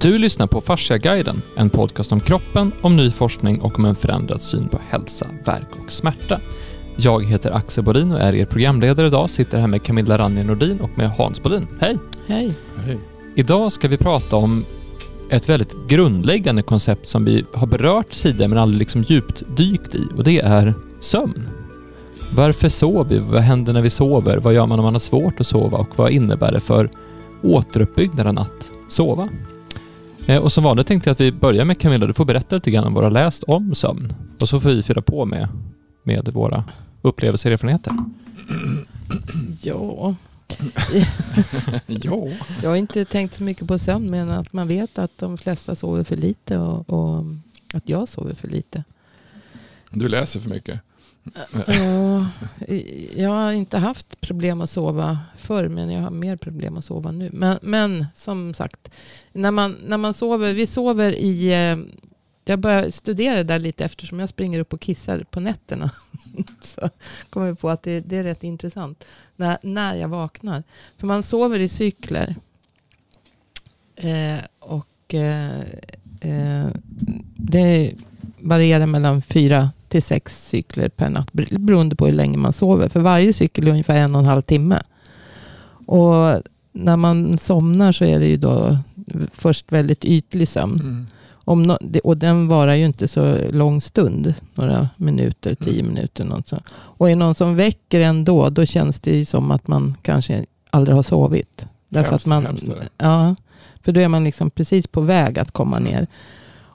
Du lyssnar på Fasciaguiden, en podcast om kroppen, om ny forskning och om en förändrad syn på hälsa, verk och smärta. Jag heter Axel Bodin och är er programledare idag. Sitter här med Camilla Ranje Nordin och med Hans Bodin. Hej! Hej. Hej. Idag ska vi prata om ett väldigt grundläggande koncept som vi har berört tidigare men aldrig liksom djupt dykt i och det är sömn. Varför sover vi? Vad händer när vi sover? Vad gör man om man har svårt att sova och vad innebär det för återuppbyggnaden att sova? Eh, Och som vanligt tänkte jag att vi börjar med Camilla. Du får berätta lite grann om vad du har läst om sömn och så får vi fylla på med, med våra upplevelser och erfarenheter. Ja, Ja. jag har inte tänkt så mycket på sömn men att man vet att de flesta sover för lite och, och att jag sover för lite. Du läser för mycket. Ja, jag har inte haft problem att sova förr men jag har mer problem att sova nu. Men, men som sagt, när man, när man sover, vi sover i... Eh, jag börjar studera där lite eftersom jag springer upp och kissar på nätterna. Så kommer jag på att det, det är rätt intressant när, när jag vaknar. För man sover i cykler. Eh, och eh, eh det varierar mellan fyra till sex cykler per natt. ber- Beroende på hur länge man sover. För varje cykel är ungefär en och en halv timme. Och när man somnar så är det ju då först väldigt ytlig sömn. Mm. Om no, och den varar ju inte så lång stund. Några minuter, tio Mm. minuter. Något så. Och är någon som väcker en då, då känns det ju som att man kanske aldrig har sovit. Därför Hemskt, att man, hemskt ja, för då är man liksom precis på väg att komma ner.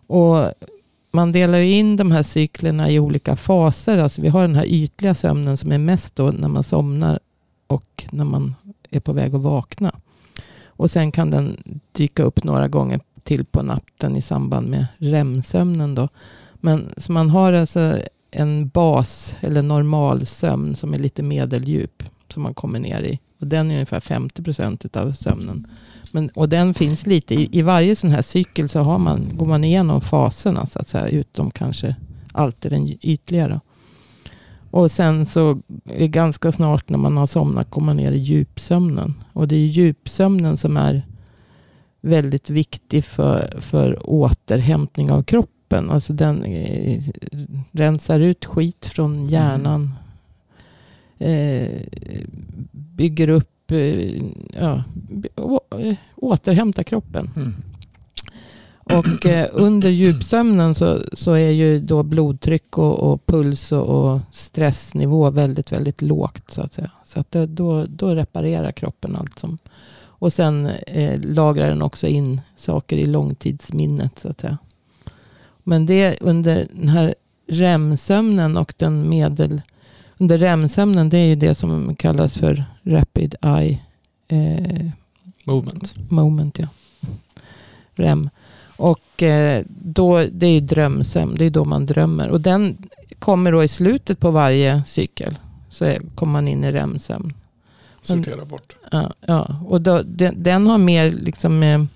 Och man delar ju in de här cyklerna i olika faser. Alltså vi har den här ytliga sömnen som är mest då när man somnar och när man är på väg att vakna. Och sen kan den dyka upp några gånger till på natten i samband med REM-sömnen. Då. Men så man har alltså en bas eller normal sömn som är lite medeldjup som man kommer ner i. Och den är ungefär 50 procent av sömnen. Men, och den finns lite i, i varje sån här cykel så har man, går man igenom faserna så att säga. Utom kanske alltid den ytliga. Då. Och sen så är ganska snart när man har somnat kommer man ner i djupsömnen. Och det är djupsömnen som är väldigt viktig för, för återhämtning av kroppen. Alltså den eh, rensar ut skit från hjärnan. Eh, bygger upp, eh, ja, eh, återhämtar kroppen. Mm. Och eh, under djupsömnen så, så är ju då blodtryck och, och puls och, och stressnivå väldigt, väldigt lågt. Så att säga. Så att det, då, då reparerar kroppen allt som... Och sen eh, lagrar den också in saker i långtidsminnet. Så att säga. Men det under den här REM-sömnen och den medel... Under REM-sömnen det är ju det som kallas för Rapid Eye eh, Movement. moment. Ja. REM. Och eh, då, det är ju drömsömn. Det är då man drömmer. Och den kommer då i slutet på varje cykel. Så är, kommer man in i REM-sömn. Sortera bort. Ja, ja. Och då, den, den har mer liksom med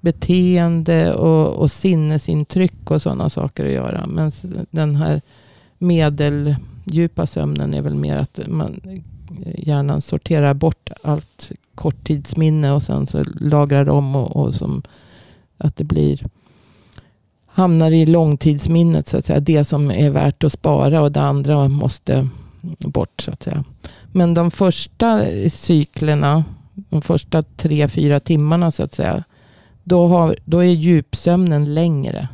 beteende och, och sinnesintryck och sådana saker att göra. Men den här Djupa sömnen är väl mer att man, hjärnan sorterar bort allt korttidsminne och sen så lagrar det om och, och som att det blir hamnar i långtidsminnet så att säga. Det som är värt att spara och det andra måste bort så att säga. Men de första cyklerna, de första tre, fyra timmarna så att säga, då, har, då är djupsömnen längre.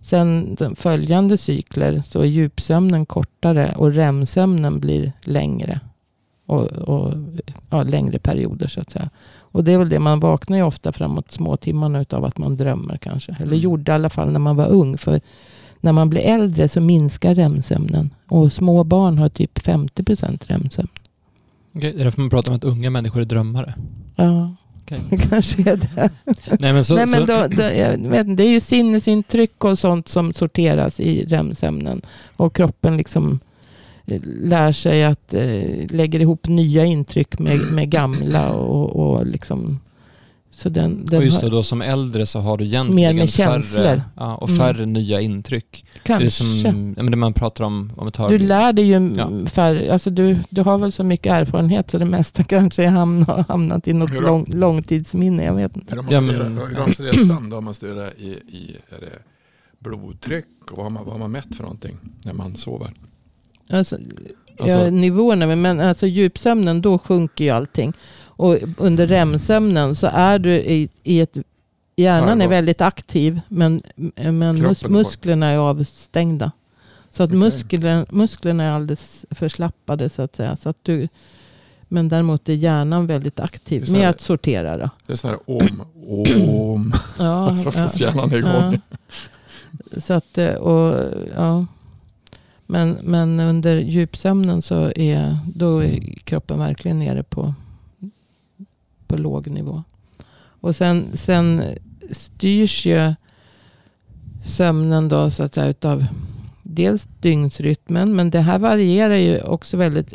Sen de följande cykler så är djupsömnen kortare och REM-sömnen blir längre. Och, och ja, längre perioder så att säga. Och det är väl det, man vaknar ju ofta framåt små timmarna utav att man drömmer kanske. Eller Mm. gjorde i alla fall när man var ung. För när man blir äldre så minskar REM-sömnen. Och små barn har typ 50% REM-sömn. Okej, det är därför man pratar om att unga människor är drömmare. Ja, Det kanske är det. Nej men så... Nej, men då, då, jag vet, det är ju sinnesintryck och sånt som sorteras i REM-sömnen. Och kroppen liksom eh, lär sig att eh, lägger ihop nya intryck med, med gamla och, och liksom Så den, den och just det, då som äldre så har du egentligen Mer färre, ja, och Mm. färre nya intryck. Det kanske. är som ja, men det man pratar om, om vi tar... Du lär dig ju Ja. färre, alltså du, du har väl så mycket erfarenhet så det mesta kanske hamnat, hamnat i något lång, långtidsminne. Jag vet inte. Hur har man Ja, studerat? Då har man studerat i, i är det blodtryck och vad har, man, vad har man mätt för någonting när man sover? Alltså, Alltså- ja, nivåerna, men alltså djupsömnen då sjunker ju allting. Och under REM-sömnen så är du i, i ett... Hjärnan är väldigt aktiv men, men mus, är musklerna är avstängda. Så att Okej. musklerna, musklerna är alldeles förslappade så att säga. Så att du, men däremot är hjärnan väldigt aktiv med att sortera. Då. Det är så här om, om, Ja, så får ja. hjärnan igång. Ja. Så att, eh, och, ja. Men, men under djupsömnen så är, då är kroppen verkligen nere på, på låg nivå. Och sen, sen styrs ju sömnen då så att säga utav dels dygnsrytmen. Men det här varierar ju också väldigt.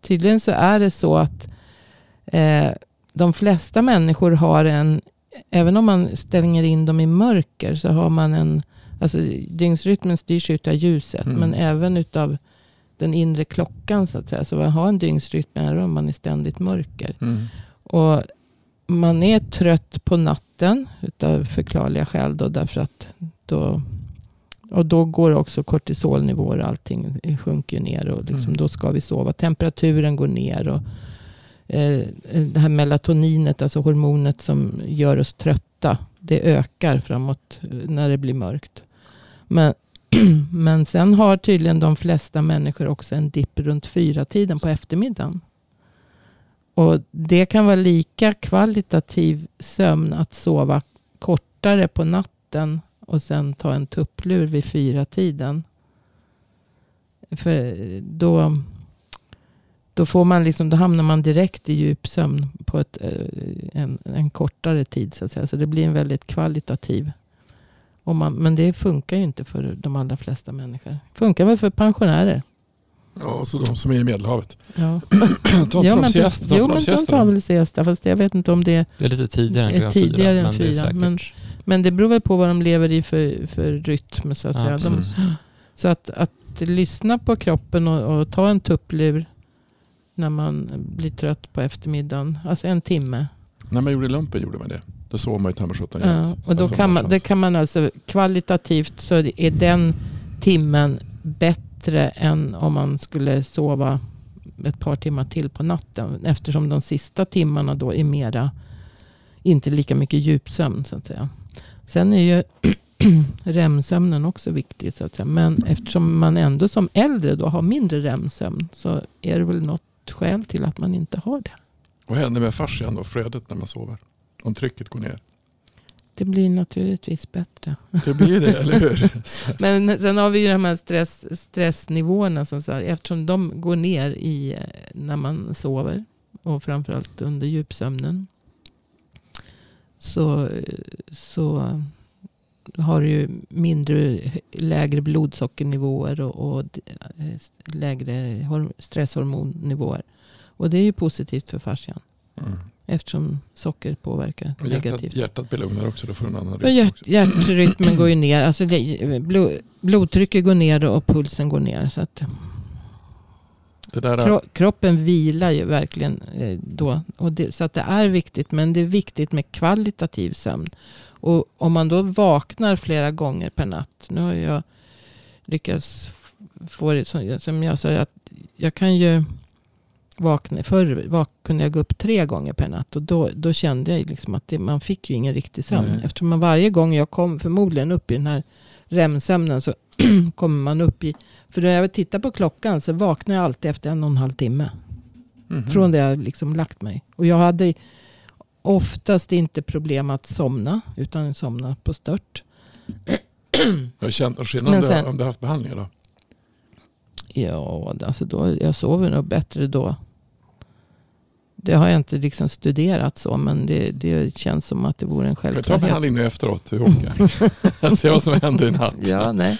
Tydligen så är det så att eh, de flesta människor har en även om man stänger in dem i mörker så har man en, alltså dygnsrytmen styrs utav ljuset Mm. men även utav den inre klockan så att säga. Så man har en dygnsrytm även om man är ständigt mörker. Mm. Och man är trött på natten utav förklarliga skäl då därför att då och då går också kortisolnivåer och allting sjunker ner och liksom, Mm. då ska vi sova. Temperaturen går ner och eh, det här melatoninet, alltså hormonet som gör oss trötta, det ökar framåt eh, när det blir mörkt. Men, men sen har tydligen de flesta människor också en dipp runt fyra tiden på eftermiddagen. Och det kan vara lika kvalitativ sömn att sova kortare på natten och sen ta en tupplur vid fyra tiden. För då, då, får man liksom, då hamnar man direkt i djupsömn på ett, eh, en, en kortare tid. Så, att säga. så det blir en väldigt kvalitativ. Man, men det funkar ju inte för de allra flesta människor. Funkar väl för pensionärer. Ja, så de som är i Medelhavet. Ja. Ta jo, inte men siesta. Fast jag vet inte om det är Det är lite tidigare än Är tidigare fyra. än men det fyra, men- Men det beror väl på vad de lever i för, för rytm. Så att, Ja, säga. De, så att, att lyssna på kroppen och, och ta en tupplur när man blir trött på eftermiddagen. Alltså en timme. När man gjorde lumpen gjorde man det. Då sov man i Tammersjutton Ja, och då Alltså, kan man, det kan man alltså kvalitativt så är den timmen bättre än om man skulle sova ett par timmar till på natten. Eftersom de sista timmarna då är mera, inte lika mycket djupsömn så att säga. Sen är ju REM-sömnen också viktig så att säga. Men eftersom man ändå som äldre då har mindre REM-sömn så är det väl något skäl till att man inte har det. Vad händer med fascian då, flödet när man sover? Om trycket går ner. Det blir naturligtvis bättre. Det blir det, eller hur? Men sen har vi ju de här stress, stressnivåerna. Som så, eftersom de går ner i, när man sover. Och framförallt under djupsömnen. Så, så har du ju mindre, lägre blodsockernivåer och, och eh, lägre hor- stresshormonnivåer. Och det är ju positivt för fascian. Mm. Eftersom socker påverkar Och hjärtat, negativt. hjärtat blir lugnare också, då får en annan rytm hjärt, hjärtrytmen går ju ner. Alltså blod, blodtrycket går ner och pulsen går ner. Så att där, kro, kroppen vilar ju verkligen eh, då. Och det, så att det är viktigt. Men det är viktigt med kvalitativ sömn. Och om man då vaknar flera gånger per natt. Nu har jag lyckats få det som, som jag sa. Att jag kan ju vakna. Förr vak, kunde jag gå upp tre gånger per natt. Och då, då kände jag liksom att det, man fick ju ingen riktig sömn. Nej. Eftersom man varje gång jag kom förmodligen upp i den här REM-sömnen så kommer man upp i. För när jag tittar på klockan så vaknar jag alltid efter en och en halv timme. Mhm. Från det jag liksom lagt mig. Och jag hade oftast inte problem att somna. Utan somna på stört. Jag har känt någon skillnad om du- du haft behandlingar då? Ja, alltså då, jag sover nog bättre då. Det har jag inte liksom studerat så. Men det, det känns som att det vore en vi ta självklarhet. behandling nu efteråt? Hur orkar? Se vad som händer i natt. Ja, nej.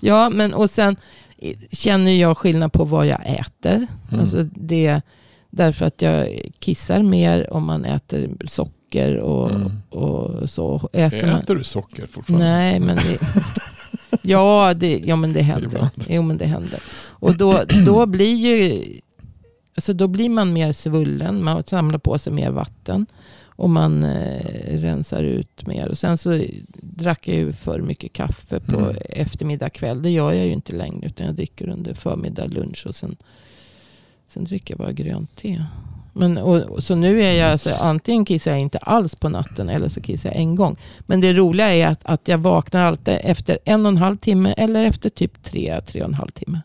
ja, men och sen eh, känner jag skillnad på vad jag äter. Mm. Alltså det, därför att jag kissar mer om man äter socker socker och, Mm. och så. Äter man, Äter du socker fortfarande? nej, men det, ja, det, ja, men det händer. Jo, men det händer. Och då, då blir ju, alltså då blir man mer svullen. Man samlar på sig mer vatten. Och man eh, rensar ut mer. Och sen så drack jag ju för mycket kaffe på Mm. eftermiddag kväll. Det gör jag ju inte längre. Utan jag dricker under förmiddag, lunch och sen, sen dricker jag bara grönt te. Men, och, och, så nu är jag, alltså, antingen kissar jag inte alls på natten eller så kissar jag en gång. Men det roliga är att, att jag vaknar alltid efter en och en halv timme eller efter typ tre, tre och en halv timme.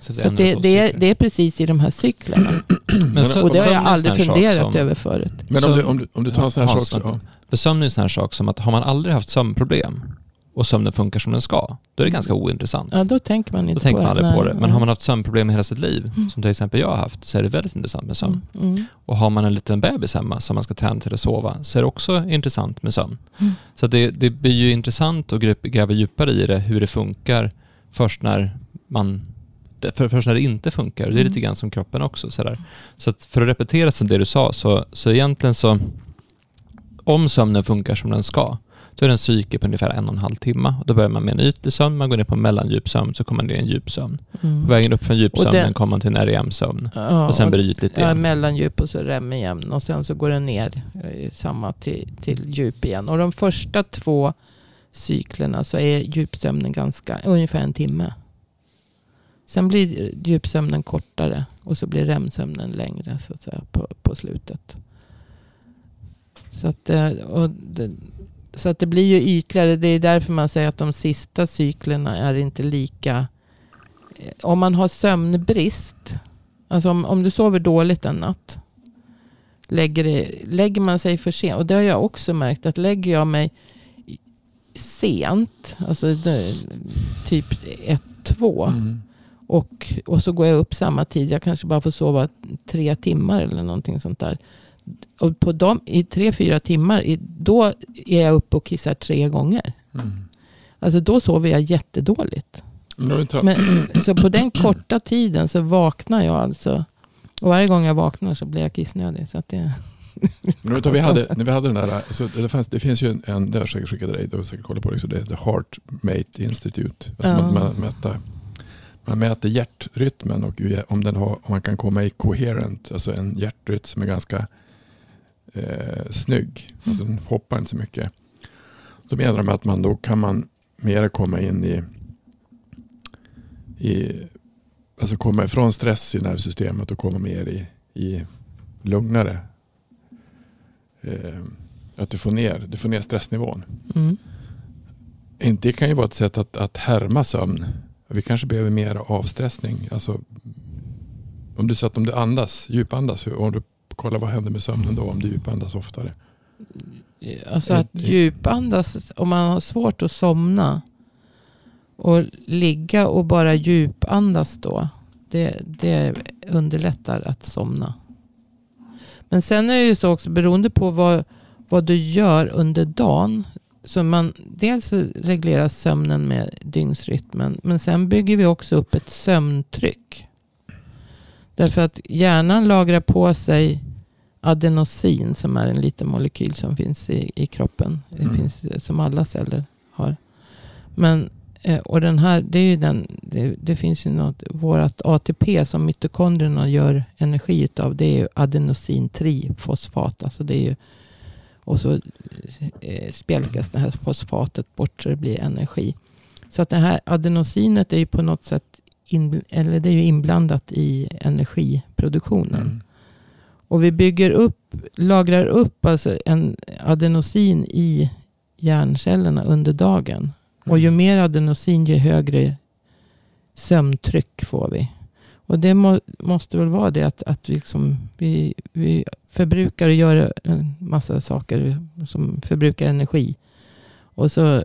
Så Så att det, det, är, det är precis i de här cyklerna. Men så- Och det har jag aldrig funderat som- över förut. Men Så- om du, om, du, om du tar en sån här sak så, ja. För sömn är en sån här sak som att har man aldrig haft sömnproblem och sömnen funkar som den ska, då är det ganska ointressant. Ja, då tänker man Då inte tänker på man aldrig på det. Men har man haft sömnproblem hela sitt liv, Mm. som till exempel jag har haft, så är det väldigt intressant med sömn. Mm, mm. Och har man en liten bebis hemma som man ska träna till att sova, så är det också intressant med sömn. Mm. Så det, det blir ju intressant att gräva- djupare i det, hur det funkar först när man för först när det inte funkar. Det är Mm. lite grann som kroppen också. Sådär. Så att för att repetera det du sa, så, så egentligen så om sömnen funkar som den ska, då är det en cykel på ungefär en och en halv timme. Och då börjar man med en ytlig sömn, man går ner på mellandjupsömn, så kommer man ner i en djupsömn. Mm. På vägen upp från djupsömnen den- kommer man till en REM-sömn. Ja, Och sen blir det ytligt ja, igen. mellandjup och så rem igen. Och sen så går den ner eh, samma till, till djup igen. Och de första två cyklerna så är djupsömnen ganska, ungefär en timme. Sen blir djupsömnen kortare och så blir REM-sömnen längre så att säga på, på slutet. Så att, eh, och det, så att det blir ju ytligare. Det är därför man säger att de sista cyklerna är inte lika. eh, Om man har sömnbrist, alltså om, om du sover dåligt en natt. Lägger, det, lägger man sig för sent, och det har jag också märkt, att lägger jag mig sent, alltså typ ett, två. Mm. Och, och så går jag upp samma tid. Jag kanske bara får sova tre timmar eller någonting sånt där. Och på dem, i tre, fyra timmar, i, då är jag uppe och kissar tre gånger. Mm. Alltså då sover jag jättedåligt. Men så på den korta tiden så vaknar jag alltså. Och varje gång jag vaknar så blir jag kissnödig. Så att det, men vi, tar, vi hade, när vi hade den där, så det, fanns, det finns ju en, en det har jag säkert skickat dig, du har säkert kollat på det, så det heter HeartMate Institute. Alltså Ja. man, man, mäter, man mäter hjärtrytmen och om, den har, om man kan komma i coherent, alltså en hjärtrytm som är ganska eh, snygg, alltså den hoppar inte så mycket. Då menar de att man då kan man mer komma in i, i alltså komma ifrån stress i nervsystemet och komma mer i, i lugnare. Eh, att du får, ner, du får ner stressnivån. mm. Det kan ju vara ett sätt att, att härma sömn. Vi kanske behöver mer avstressning. Alltså, om du så att om du andas, djupandas, hur- om du kollar vad händer med sömnen då om du djupandas oftare. Alltså att Ett- djupandas, om man har svårt att somna. Och ligga och bara djupandas då. Det, det underlättar att somna. Men sen är det ju så också beroende på vad, vad du gör under dagen. Så man, dels regleras sömnen med dygnsrytmen. Men sen bygger vi också upp ett sömntryck. Därför att hjärnan lagrar på sig adenosin som är en liten molekyl som finns i, i kroppen. Det Mm. finns som alla celler har. Men, eh, och den här, det är ju den, det, det finns ju något, vårat ATP som mitokondrierna gör energi utav. Det är ju adenosintrifosfat. Alltså det är ju, och så eh, spjälkas det här fosfatet bort så det blir energi. Så att det här adenosinet är ju på något sätt in, eller det är ju inblandat i energiproduktionen. Mm. Och vi bygger upp, lagrar upp alltså en adenosin i hjärncellerna under dagen. Och ju mer adenosin ju högre sömntryck får vi. Och det må, måste väl vara det att, att vi, liksom, vi, vi förbrukar och gör en massa saker som förbrukar energi. Och så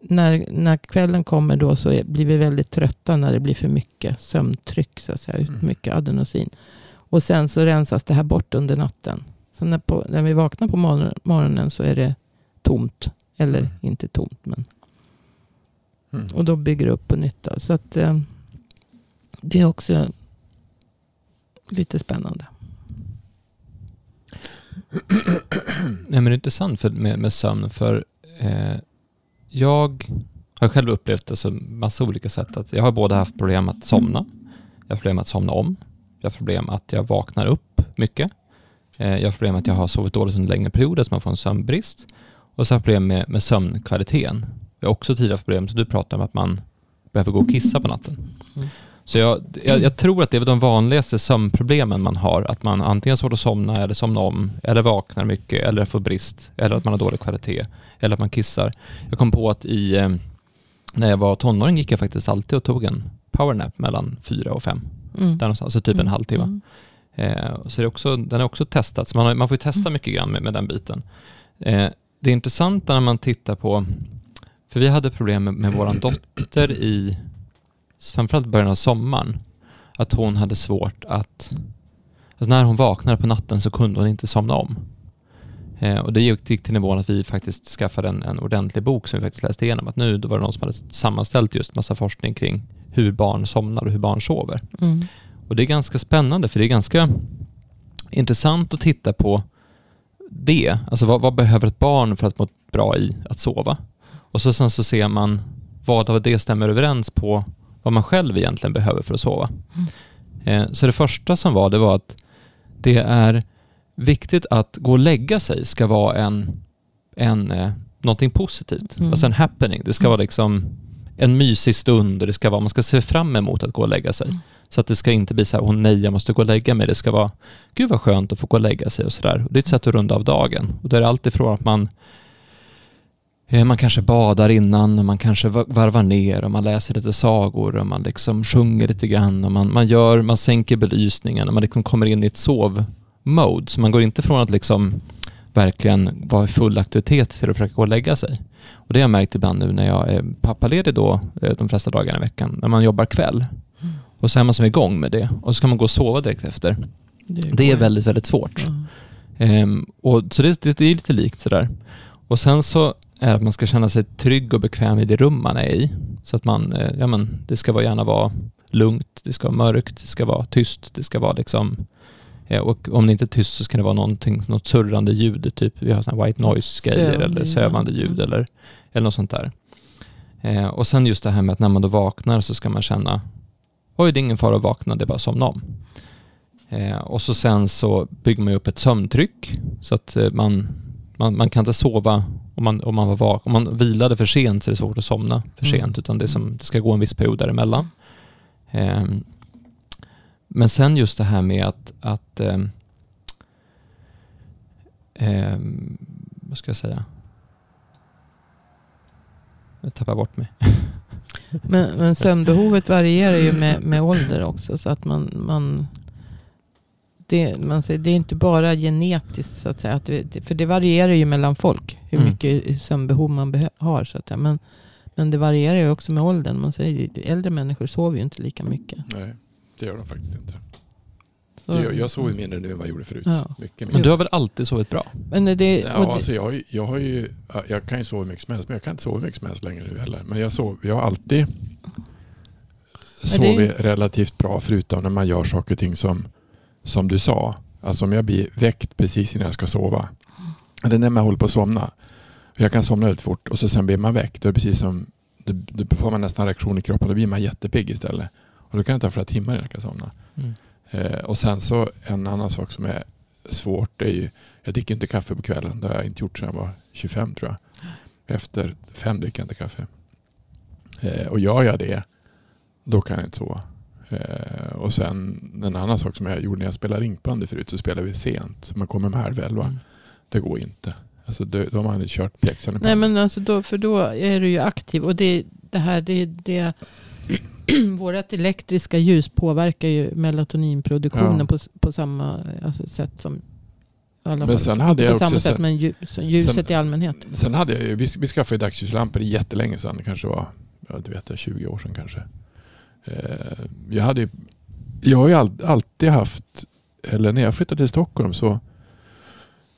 när, när kvällen kommer då så blir vi väldigt trötta när det blir för mycket sömntryck. Så att säga, Mm. mycket adenosin. Och sen så rensas det här bort under natten. Så när, på, när vi vaknar på morgon, morgonen så är det tomt. Eller Mm. inte tomt. Men, Mm. och då bygger det upp på nytt. Så att, eh, det är också lite spännande. Nej, men det är intressant för, med, med sömn för eh, jag har själv upplevt alltså massa olika sätt. Att jag har både haft problem att somna, jag har problem att somna om, jag har problem att jag vaknar upp mycket, eh, jag har problem att jag har sovit dåligt under längre perioder så man får en sömnbrist och så har jag problem med, med sömnkvaliteten. Jag har också tidigare problem, så du pratar om att man behöver gå och kissa på natten. Mm. Så jag, jag, jag, tror att det är de vanligaste sömnproblemen man har, att man antingen har svårt att somna eller somna om, eller vaknar mycket, eller får brist, eller att man har dålig kvalitet, eller att man kissar. Jag kom på att i, eh, när jag var tonåring gick jag faktiskt alltid och tog en powernap mellan fyra och fem. Mm. Där någonstans, alltså typ en Mm. halvtimme. Mm. Eh, så det är också, den är också testats. Man, har, man får ju testa Mm. mycket grann med, med den biten. Eh, det är intressant när man tittar på, för vi hade problem med, med vår dotter i, framförallt början av sommaren, att hon hade svårt att, alltså när hon vaknade på natten så kunde hon inte somna om. Eh, och det gick, gick till nivån att vi faktiskt skaffade en, en ordentlig bok som vi faktiskt läste igenom. Att nu då var det någon som hade sammanställt just massa forskning kring hur barn somnar och hur barn sover. Mm. Och det är ganska spännande för det är ganska intressant att titta på det. Alltså vad, vad behöver ett barn för att må bra i att sova? Och så sen så ser man vad av det stämmer överens på vad man själv egentligen behöver för att sova. Eh, så det första som var, det var att det är viktigt att gå och lägga sig ska vara en, en eh, någonting positivt. Mm. Alltså en happening. Det ska vara liksom en mysig stund och det ska vara, man ska se fram emot att gå och lägga sig. Mm. Så att det ska inte bli så här, åh nej, jag måste gå och lägga mig. Det ska vara, gud vad skönt att få gå och lägga sig och sådär. Och Det är ett sätt att runda av dagen. Och då är det alltid från att man eh, man kanske badar innan och man kanske va- varvar ner och man läser lite sagor och man liksom sjunger lite grann och man, man gör, man sänker belysningen och man liksom kommer in i ett sovmode. Så man går inte från att liksom verkligen vara i full aktivitet till att försöka gå och lägga sig. Och det har jag märkt ibland nu när jag är pappaledig då, eh, de flesta dagarna i veckan, när man jobbar kväll. Mm. Och så är man som igång med det och så ska man gå och sova direkt efter. Det är går. väldigt, väldigt svårt. Ja. Ehm, och, så det, det, det är lite likt sådär. Och sen så är det att man ska känna sig trygg och bekväm i det rum man är i. Så att man, eh, ja men det ska vara, gärna vara lugnt, det ska vara mörkt, det ska vara tyst, det ska vara liksom och om det inte är tyst så ska det vara någonting, något surrande ljud, typ vi har sådana white noise grejer Sövande eller sövande ljud Mm. eller, eller något sånt där. Eh, och sen just det här med att när man då vaknar så ska man känna oj det är ingen fara att vakna, det är bara att somna om. Eh, och så sen så bygger man ju upp ett sömntryck så att eh, man, man, man kan inte sova om man, om man var vak Om man vilade för sent så är det svårt att somna för Mm. sent utan det, som, det ska gå en viss period däremellan. Eh, men sen just det här med att, att ehm, ehm, vad ska jag säga? Jag tappar bort mig. Men, men sömnbehovet varierar ju med, med ålder också. Så att man, man, det, man säger, det är inte bara genetiskt så att säga. Att det, för det varierar ju mellan folk. Hur Mm. mycket sömnbehov man har. Så att säga. Men, men det varierar ju också med åldern. Man säger, ju, äldre människor sover ju inte lika mycket. Nej, det gör de faktiskt inte. Det gör, jag sover mindre nu än vad jag gjorde förut. Ja. Mycket Men mer. du har väl alltid sovit bra? Men det, och Ja, det, alltså jag, jag, har ju, jag kan ju sova mycket som helst, men jag kan inte sova mycket som helst längre nu heller. Men jag, sov, jag har alltid det- sovit relativt bra, förutom när man gör saker och ting som, som du sa. Alltså om jag blir väckt precis innan jag ska sova. Eller när man håller på att somna. Jag kan somna väldigt fort och så sen blir man väckt. Det är precis som, då, då får man nästan reaktion i kroppen. Då blir man jättepigg istället. Och då kan det ta flera timmar innan jag kan somna. Eh, och sen så en annan sak som är svårt det är ju, jag dricker inte kaffe på kvällen. Det har jag inte gjort sedan jag var 25 tror jag. Efter fem dricker jag inte kaffe. Eh, och gör jag det, då kan jag inte sova. Eh, och sen en annan sak som jag gjorde när jag spelade ringbandy förut så spelade vi sent. Man kommer med halv elva. Mm. Det går inte. Alltså då, då har man kört pjäxan Nej men alltså då, för då är du ju aktiv. Och det, det här, det, det vårat elektriska ljus påverkar ju melatoninproduktionen Ja. på, på samma alltså, sätt som alla Men sen hade jag på samma sätt men ljus, ljuset sen- i allmänhet. Sen hade jag ju, vi, vi skaffade ju dagsljuslampor jättelänge sedan. Det kanske var, ja, det vet jag, 20 år sedan kanske. Eh, jag hade ju, jag har ju all, alltid haft, eller när jag flyttade till Stockholm så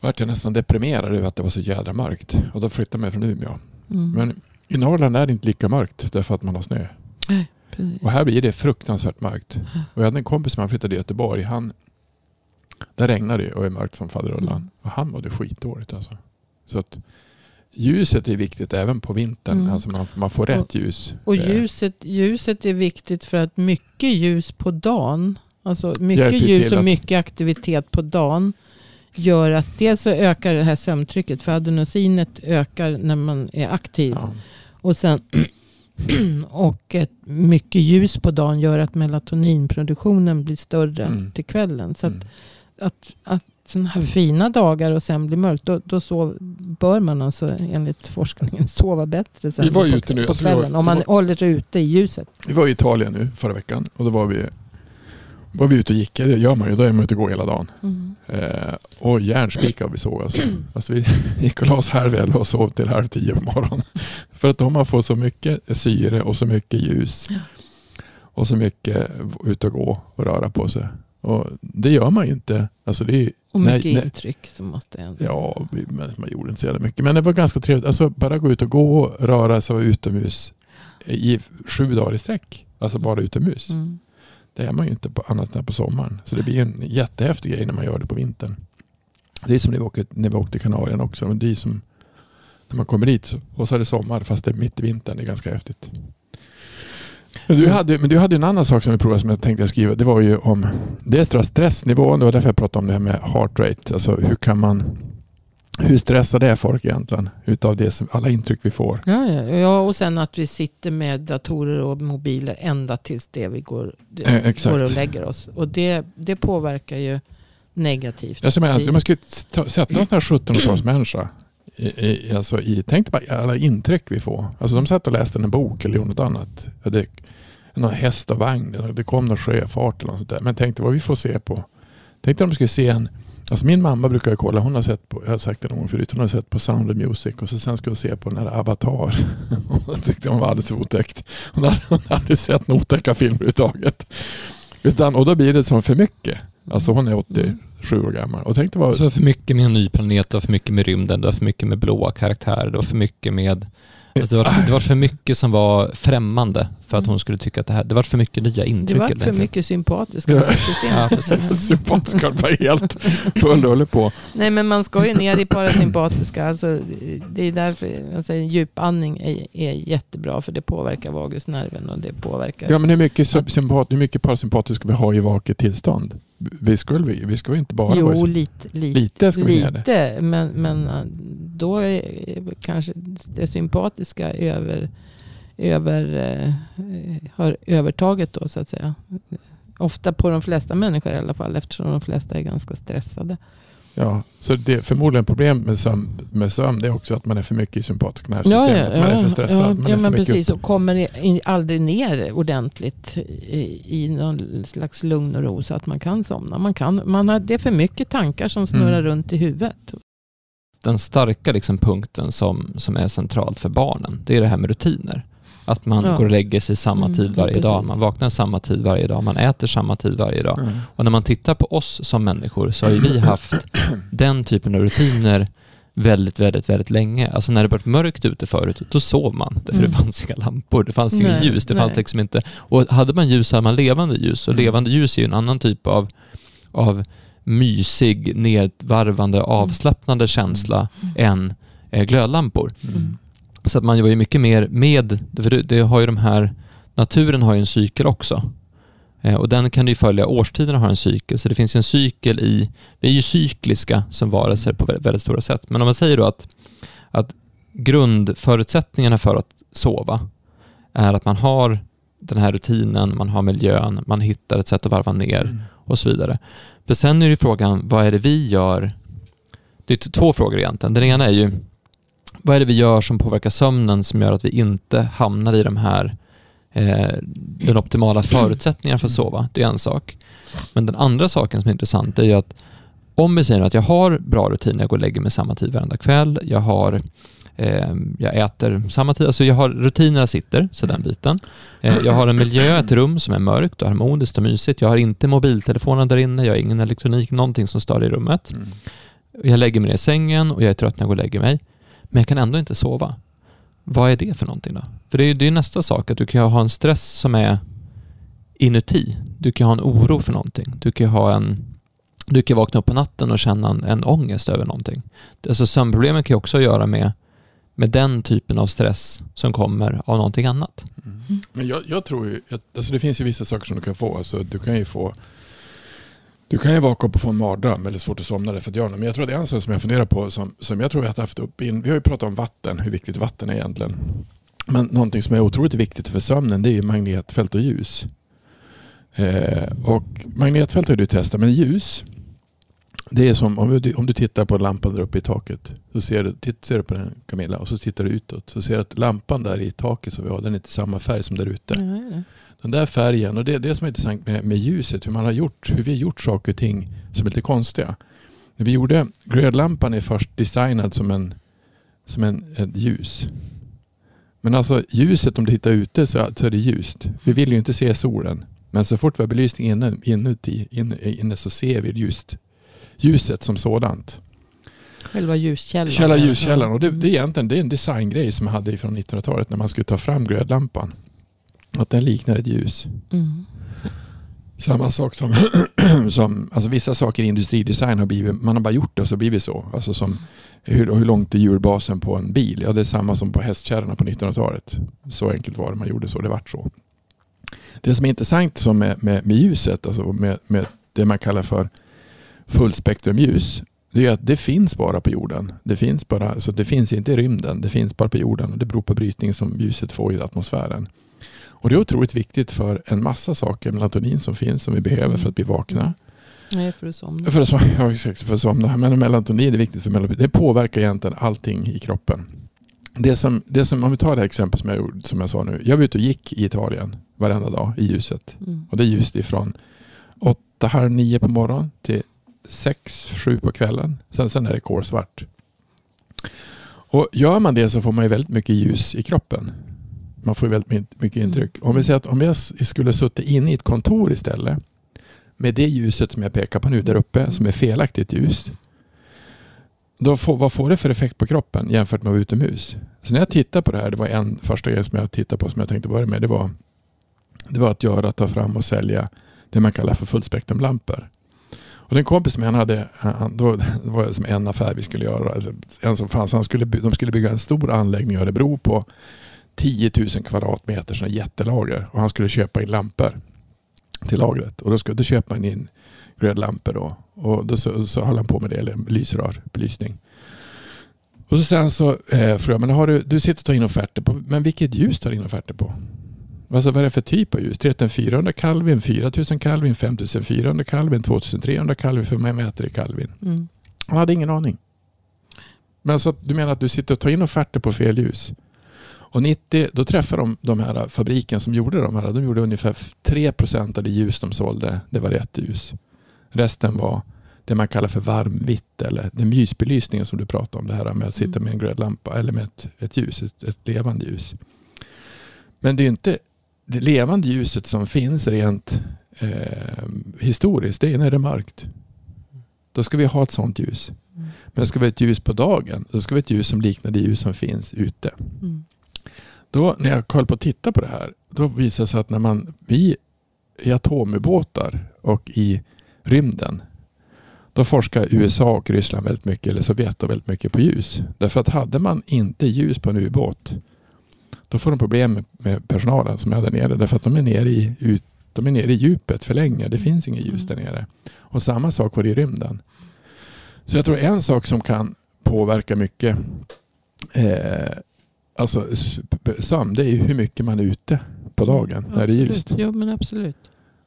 vart jag nästan deprimerad över att det var så jädra mörkt. Och då flyttade jag från Umeå. Mm. Men i Norrland är det inte lika mörkt därför att man har snö. Precis. Och här blir det fruktansvärt mörkt. Och jag hade en kompis som han flyttade till Göteborg. Han, Där regnar det och är mörkt som faderullan. Mm. Och han mådde skitdåligt alltså. Så att ljuset är viktigt även på vintern. Mm. Alltså man, man får rätt ljus. Och Eh, ljuset, ljuset är viktigt för att mycket ljus på dagen, alltså mycket ljus och att- mycket aktivitet på dagen gör att dels så ökar det här sömntrycket, för adenosinet ökar när man är aktiv. Ja. Och, sen, och ett mycket ljus på dagen gör att melatoninproduktionen blir större Mm. till kvällen. Så att, Mm. att, att sådana här fina dagar och sen blir mörkt, då, då sov, bör man alltså enligt forskningen sova bättre sen Vi var på, ute nu, på alltså vi var- kvällen. om man var- håller sig ute i ljuset. Vi var i Italien nu förra veckan och då var vi, var vi ute och gick. Det gör man ju. Då är man ute och går hela dagen. Mm. Eh, och järnspikar vi såg alltså. alltså. Vi gick och la oss halv elva och sov till halv tio på morgonen. För att de har fått så mycket syre och så mycket ljus. Ja. Och så mycket ut och gå och röra på sig. Och det gör man ju inte. Alltså det är, Och Nej, mycket nej. intryck som måste ändå. ja, men man gjorde inte så jävla mycket. Men det var ganska trevligt. Alltså bara gå ut och gå, röra sig och utomhus i sju dagar i sträck. Alltså bara utomhus. Mm. Det är man ju inte på annat än på sommaren. Så det blir en jättehäftig grej när man gör det på vintern. Det är som när vi åkte, när vi åkte till Kanarien också. Men det är som när man kommer dit och så är det sommar fast det är mitt i vintern. Det är ganska häftigt. Men du, hade, men du hade en annan sak som vi provade som jag tänkte skriva. Det var ju om dels stressnivån. Det var därför jag pratade om det här med heart rate. Alltså hur kan man hur stressade är folk egentligen utav det som, alla intryck vi får? Ja, ja, ja, och sen att vi sitter med datorer och mobiler ända tills det vi går, Eh, exakt. går och lägger oss. Och det, det påverkar ju negativt. Jag menar, om man skulle ta- sätta en sån här 1700-talsmänniska i, i, alltså i, tänk bara alla intryck vi får. Alltså de satt och läste en bok eller gjorde något annat. Det, någon häst och vagn, det kom någon sjöfart eller något sånt där. Men tänk dig vad vi får se på. Tänk dig om de skulle se en Alltså min mamma brukar kolla, hon har sett på, jag har sagt det någon gång förut, hon har sett på Sound of Music och så sen ska hon se på den här Avatar. Och tyckte hon var alldeles otäckt. Hon hade, hon hade aldrig sett några otäcka filmer överhuvudtaget. Utan, och då blir det som för mycket. Alltså hon är 87 år gammal. Och tänkte dig Så för mycket med en ny planet, det var för mycket med rymden, det var för mycket med blåa karaktärer, det var för mycket med... Alltså det, var, det var för mycket som var främmande för att hon skulle tycka att det här... Det var för mycket nya Det intryck. var helt för mycket sympatiska Ja. Ja, precis. sympatiska var helt full rulle på. Nej men man ska ju ner i parasympatiska. Alltså, det är därför jag säger, djupandning är, är jättebra. För det påverkar vagusnerven och det påverkar. Ja men hur mycket, subsympat, hur mycket parasympatiskt vi ha i vaket tillstånd? Vi skulle vi, vi ska ju inte bara vara jo, i, lite. Lite, lite ska vi lite men, men äh, då är kanske det sympatiska över, över, eh, har övertaget då så att säga. Ofta på de flesta människor i alla fall eftersom de flesta är ganska stressade. Ja, så det är förmodligen problem med sömn, med sömn det är också att man är för mycket i sympatisk nervsystemet. man är för stressad. Ja, man är ja för men precis. uppe. Och kommer in, aldrig ner ordentligt i, i någon slags lugn och ro så att man kan somna. Man kan, man har, det är för mycket tankar som snurrar Mm. runt i huvudet. Den starka liksom punkten som, som är centralt för barnen, det är det här med rutiner. Att man Ja. går och lägger sig samma Mm, tid varje precis. dag, man vaknar samma tid varje dag, man äter samma tid varje dag. Mm. Och när man tittar på oss som människor så har ju vi haft den typen av rutiner väldigt, väldigt, väldigt länge. Alltså när det varit mörkt ute förut, då sov man. För Mm. det fanns inga lampor, det fanns inget ljus, det fanns liksom inte... Och hade man ljus så hade man levande ljus. Och Mm. levande ljus är ju en annan typ av, av mysig, nedvarvande, avslappnande känsla än eh, glödlampor. Mm. Så att man var ju mycket mer med, för det, det har ju de här, naturen har ju en cykel också. Eh, och den kan ju följa, årstiderna har en cykel, så det finns ju en cykel i, vi är ju cykliska som varelser på väldigt, väldigt stora sätt. Men om man säger då att, att grundförutsättningarna för att sova är att man har den här rutinen, man har miljön, man hittar ett sätt att varva ner Mm. och så vidare. För sen är ju frågan, vad är det vi gör? Det är två frågor egentligen. Den ena är ju, vad är det vi gör som påverkar sömnen som gör att vi inte hamnar i de här eh, den optimala förutsättningarna för att sova? Det är en sak. Men den andra saken som är intressant är ju att om vi säger att jag har bra rutiner, jag går och lägger mig samma tid varenda kväll, jag har eh, jag äter samma tid, alltså jag har rutinerna sitter, så den biten. Eh, jag har en miljö, ett rum som är mörkt och harmoniskt och mysigt. Jag har inte mobiltelefonen där inne, jag har ingen elektronik, någonting som stör i rummet. Mm. Jag lägger mig ner i sängen och jag är trött när jag går och lägger mig. Men jag kan ändå inte sova. Vad är det för någonting då? För det är ju det är nästa sak, att du kan ju ha en stress som är inuti. Du kan ha en oro för någonting. Du kan ha en... Du kan vakna upp på natten och känna en, en ångest över någonting. Alltså sömnproblemen kan ju också göra med, med den typen av stress som kommer av någonting annat. Mm. Men jag, jag, tror ju, att, alltså det finns ju vissa saker som du kan få. Alltså du kan ju få du kan ju vakna upp och få en mardröm eller svårt att somna därför att göra Men jag tror det är en sak som jag funderar på som, som jag tror jag har haft upp in. Vi har ju pratat om vatten, hur viktigt vatten är egentligen. Men någonting som är otroligt viktigt för sömnen det är ju magnetfält och ljus. Eh, och magnetfält har du testat, men ljus det är som om du, om du tittar på lampan där uppe i taket. Så ser du, titt, ser du på den Camilla och så tittar du utåt. Så ser du att lampan där i taket som vi har, den är inte samma färg som där ute. Ja, den där färgen och det är det som är intressant med, med ljuset. Hur man har gjort, hur vi har gjort saker och ting som är lite konstiga. När vi gjorde, glödlampan är först designad som en, som en, ett ljus. Men alltså ljuset om du tittar ute så, så är det ljust. Vi vill ju inte se solen. Men så fort vi har belysning inne, inuti, inne, inne så ser vi ljust, ljuset som sådant. Själva ljuskällan. Själva ljuskällan. Och det, det, är egentligen det är en designgrej som man hade från 1900-talet när man skulle ta fram glödlampan. Att den liknar ett ljus. Mm. Samma sak som, som alltså vissa saker i industridesign har blivit, man har bara gjort det och så blivit så. Alltså som hur, hur långt är hjulbasen på en bil? Ja, det är samma som på hästkärrorna på 1900-talet. Så enkelt var det, man gjorde så, det vart så. Det som är intressant som med, med, med ljuset, alltså med, med det man kallar för fullspektrumljus, det är att det finns bara på jorden. Det finns, bara, alltså det finns inte i rymden, det finns bara på jorden och det beror på brytningen som ljuset får i atmosfären. Och det är otroligt viktigt för en massa saker, melatonin som finns som vi behöver för att bli vakna. Nej, för att somna. För att, ja, för att somna. Men melatonin är viktigt för melatonin. Det påverkar egentligen allting i kroppen. Det som, det som, om vi tar det här exemplet som jag, som jag sa nu. Jag var ute och gick i Italien varenda dag i ljuset. Mm. Och det är ljust ifrån åtta, halv nio på morgonen till sex, sju på kvällen. Sen, sen är det kolsvart. Och gör man det så får man ju väldigt mycket ljus i kroppen. Man får väldigt mycket mm. intryck. Mm. Om vi säger att om jag skulle suttit inne i ett kontor istället med det ljuset som jag pekar på nu där uppe som är felaktigt ljus. Då får, vad får det för effekt på kroppen jämfört med att vara utomhus? Så när jag tittar på det här, det var en första grej som jag tittade på som jag tänkte börja med. Det var, det var att göra, ta fram och sälja det man kallar för fullspektrumlampor. Och den kompis som jag hade, eh, han, då, det var som en affär vi skulle göra. Alltså, en som fanns, han skulle, de skulle bygga en stor anläggning i Örebro på 10 000 kvadratmeter sådana jättelager. Och han skulle köpa in lampor till lagret. Och då, skulle, då köpa han in glödlampor då. Och då så, så höll han på med det, eller lysrör, belysning. Och så sen så eh, frågade jag, men har du, du sitter och tar in offerter på, men vilket ljus tar du in offerter på? Alltså vad är det för typ av ljus? 3400 Kelvin, 4000 Kelvin, 5400 Kelvin, 2300 Kelvin för man mäter i Kelvin. Mm. Han hade ingen aning. Men alltså, du menar att du sitter och tar in offerter på fel ljus? Och 90, då träffade de de här fabriken som gjorde de här. De gjorde ungefär 3 procent av det ljus de sålde. Det var rätt ljus. Resten var det man kallar för varmvitt eller den mysbelysningen som du pratade om. Det här med att sitta mm. med en glödlampa eller med ett, ett ljus, ett, ett, levande ljus. Men det är inte det levande ljuset som finns rent eh, historiskt. Det är när det är mörkt. Då ska vi ha ett sånt ljus. Mm. Men ska vi ha ett ljus på dagen, då ska vi ha ett ljus som liknar det ljus som finns ute. Mm. Då när jag höll på att titta på det här, då visade det sig att när man vi i atomubåtar och i rymden, då forskar USA och Ryssland väldigt mycket, eller Sovjet väldigt mycket på ljus. Därför att hade man inte ljus på en ubåt, då får de problem med personalen som är där nere. Därför att de är nere i, ut, de är nere i djupet för länge. Det finns inget ljus där nere. Och samma sak var det i rymden. Så jag tror en sak som kan påverka mycket eh, alltså, sömn, det är ju hur mycket man är ute på dagen när det är ljust. Ja, men absolut.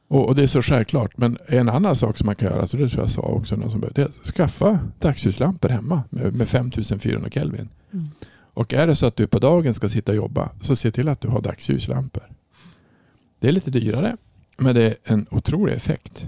Och, och, det är så självklart. Men en annan sak som man kan göra, så det tror jag sa också någon som började, det är att skaffa dagsljuslampor hemma med, med 5400 Kelvin. Mm. Och är det så att du på dagen ska sitta och jobba, så se till att du har dagsljuslampor. Det är lite dyrare, men det är en otrolig effekt.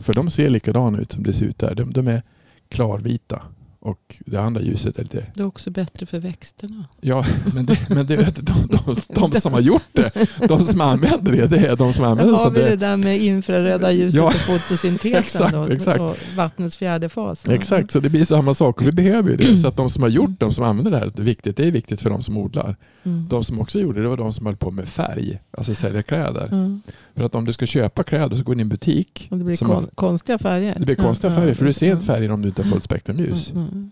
För de ser likadana ut som det ser ut där. De, de är klarvita och det andra ljuset är lite... Det är också bättre för växterna. Ja, men, det, men det, de, de, de som har gjort det, de som använder det, det är de som använder har så vi det det. där med infraröda ljuset Ja. och fotosyntesen Exakt, då, exakt. och vattnets fjärde fas. Exakt, så det blir samma sak. Vi behöver ju det. Så att de som har gjort, de som använder det här, det är viktigt. Det är viktigt för de som odlar. Mm. De som också gjorde det var de som höll på med färg, alltså sälja kläder. Mm. För att om du ska köpa kläder så går du in i en butik. Och det blir kon- konstiga färger. det blir konstiga färger, för du ser inte färger om du inte har fullt spektrumljus. Mm, mm.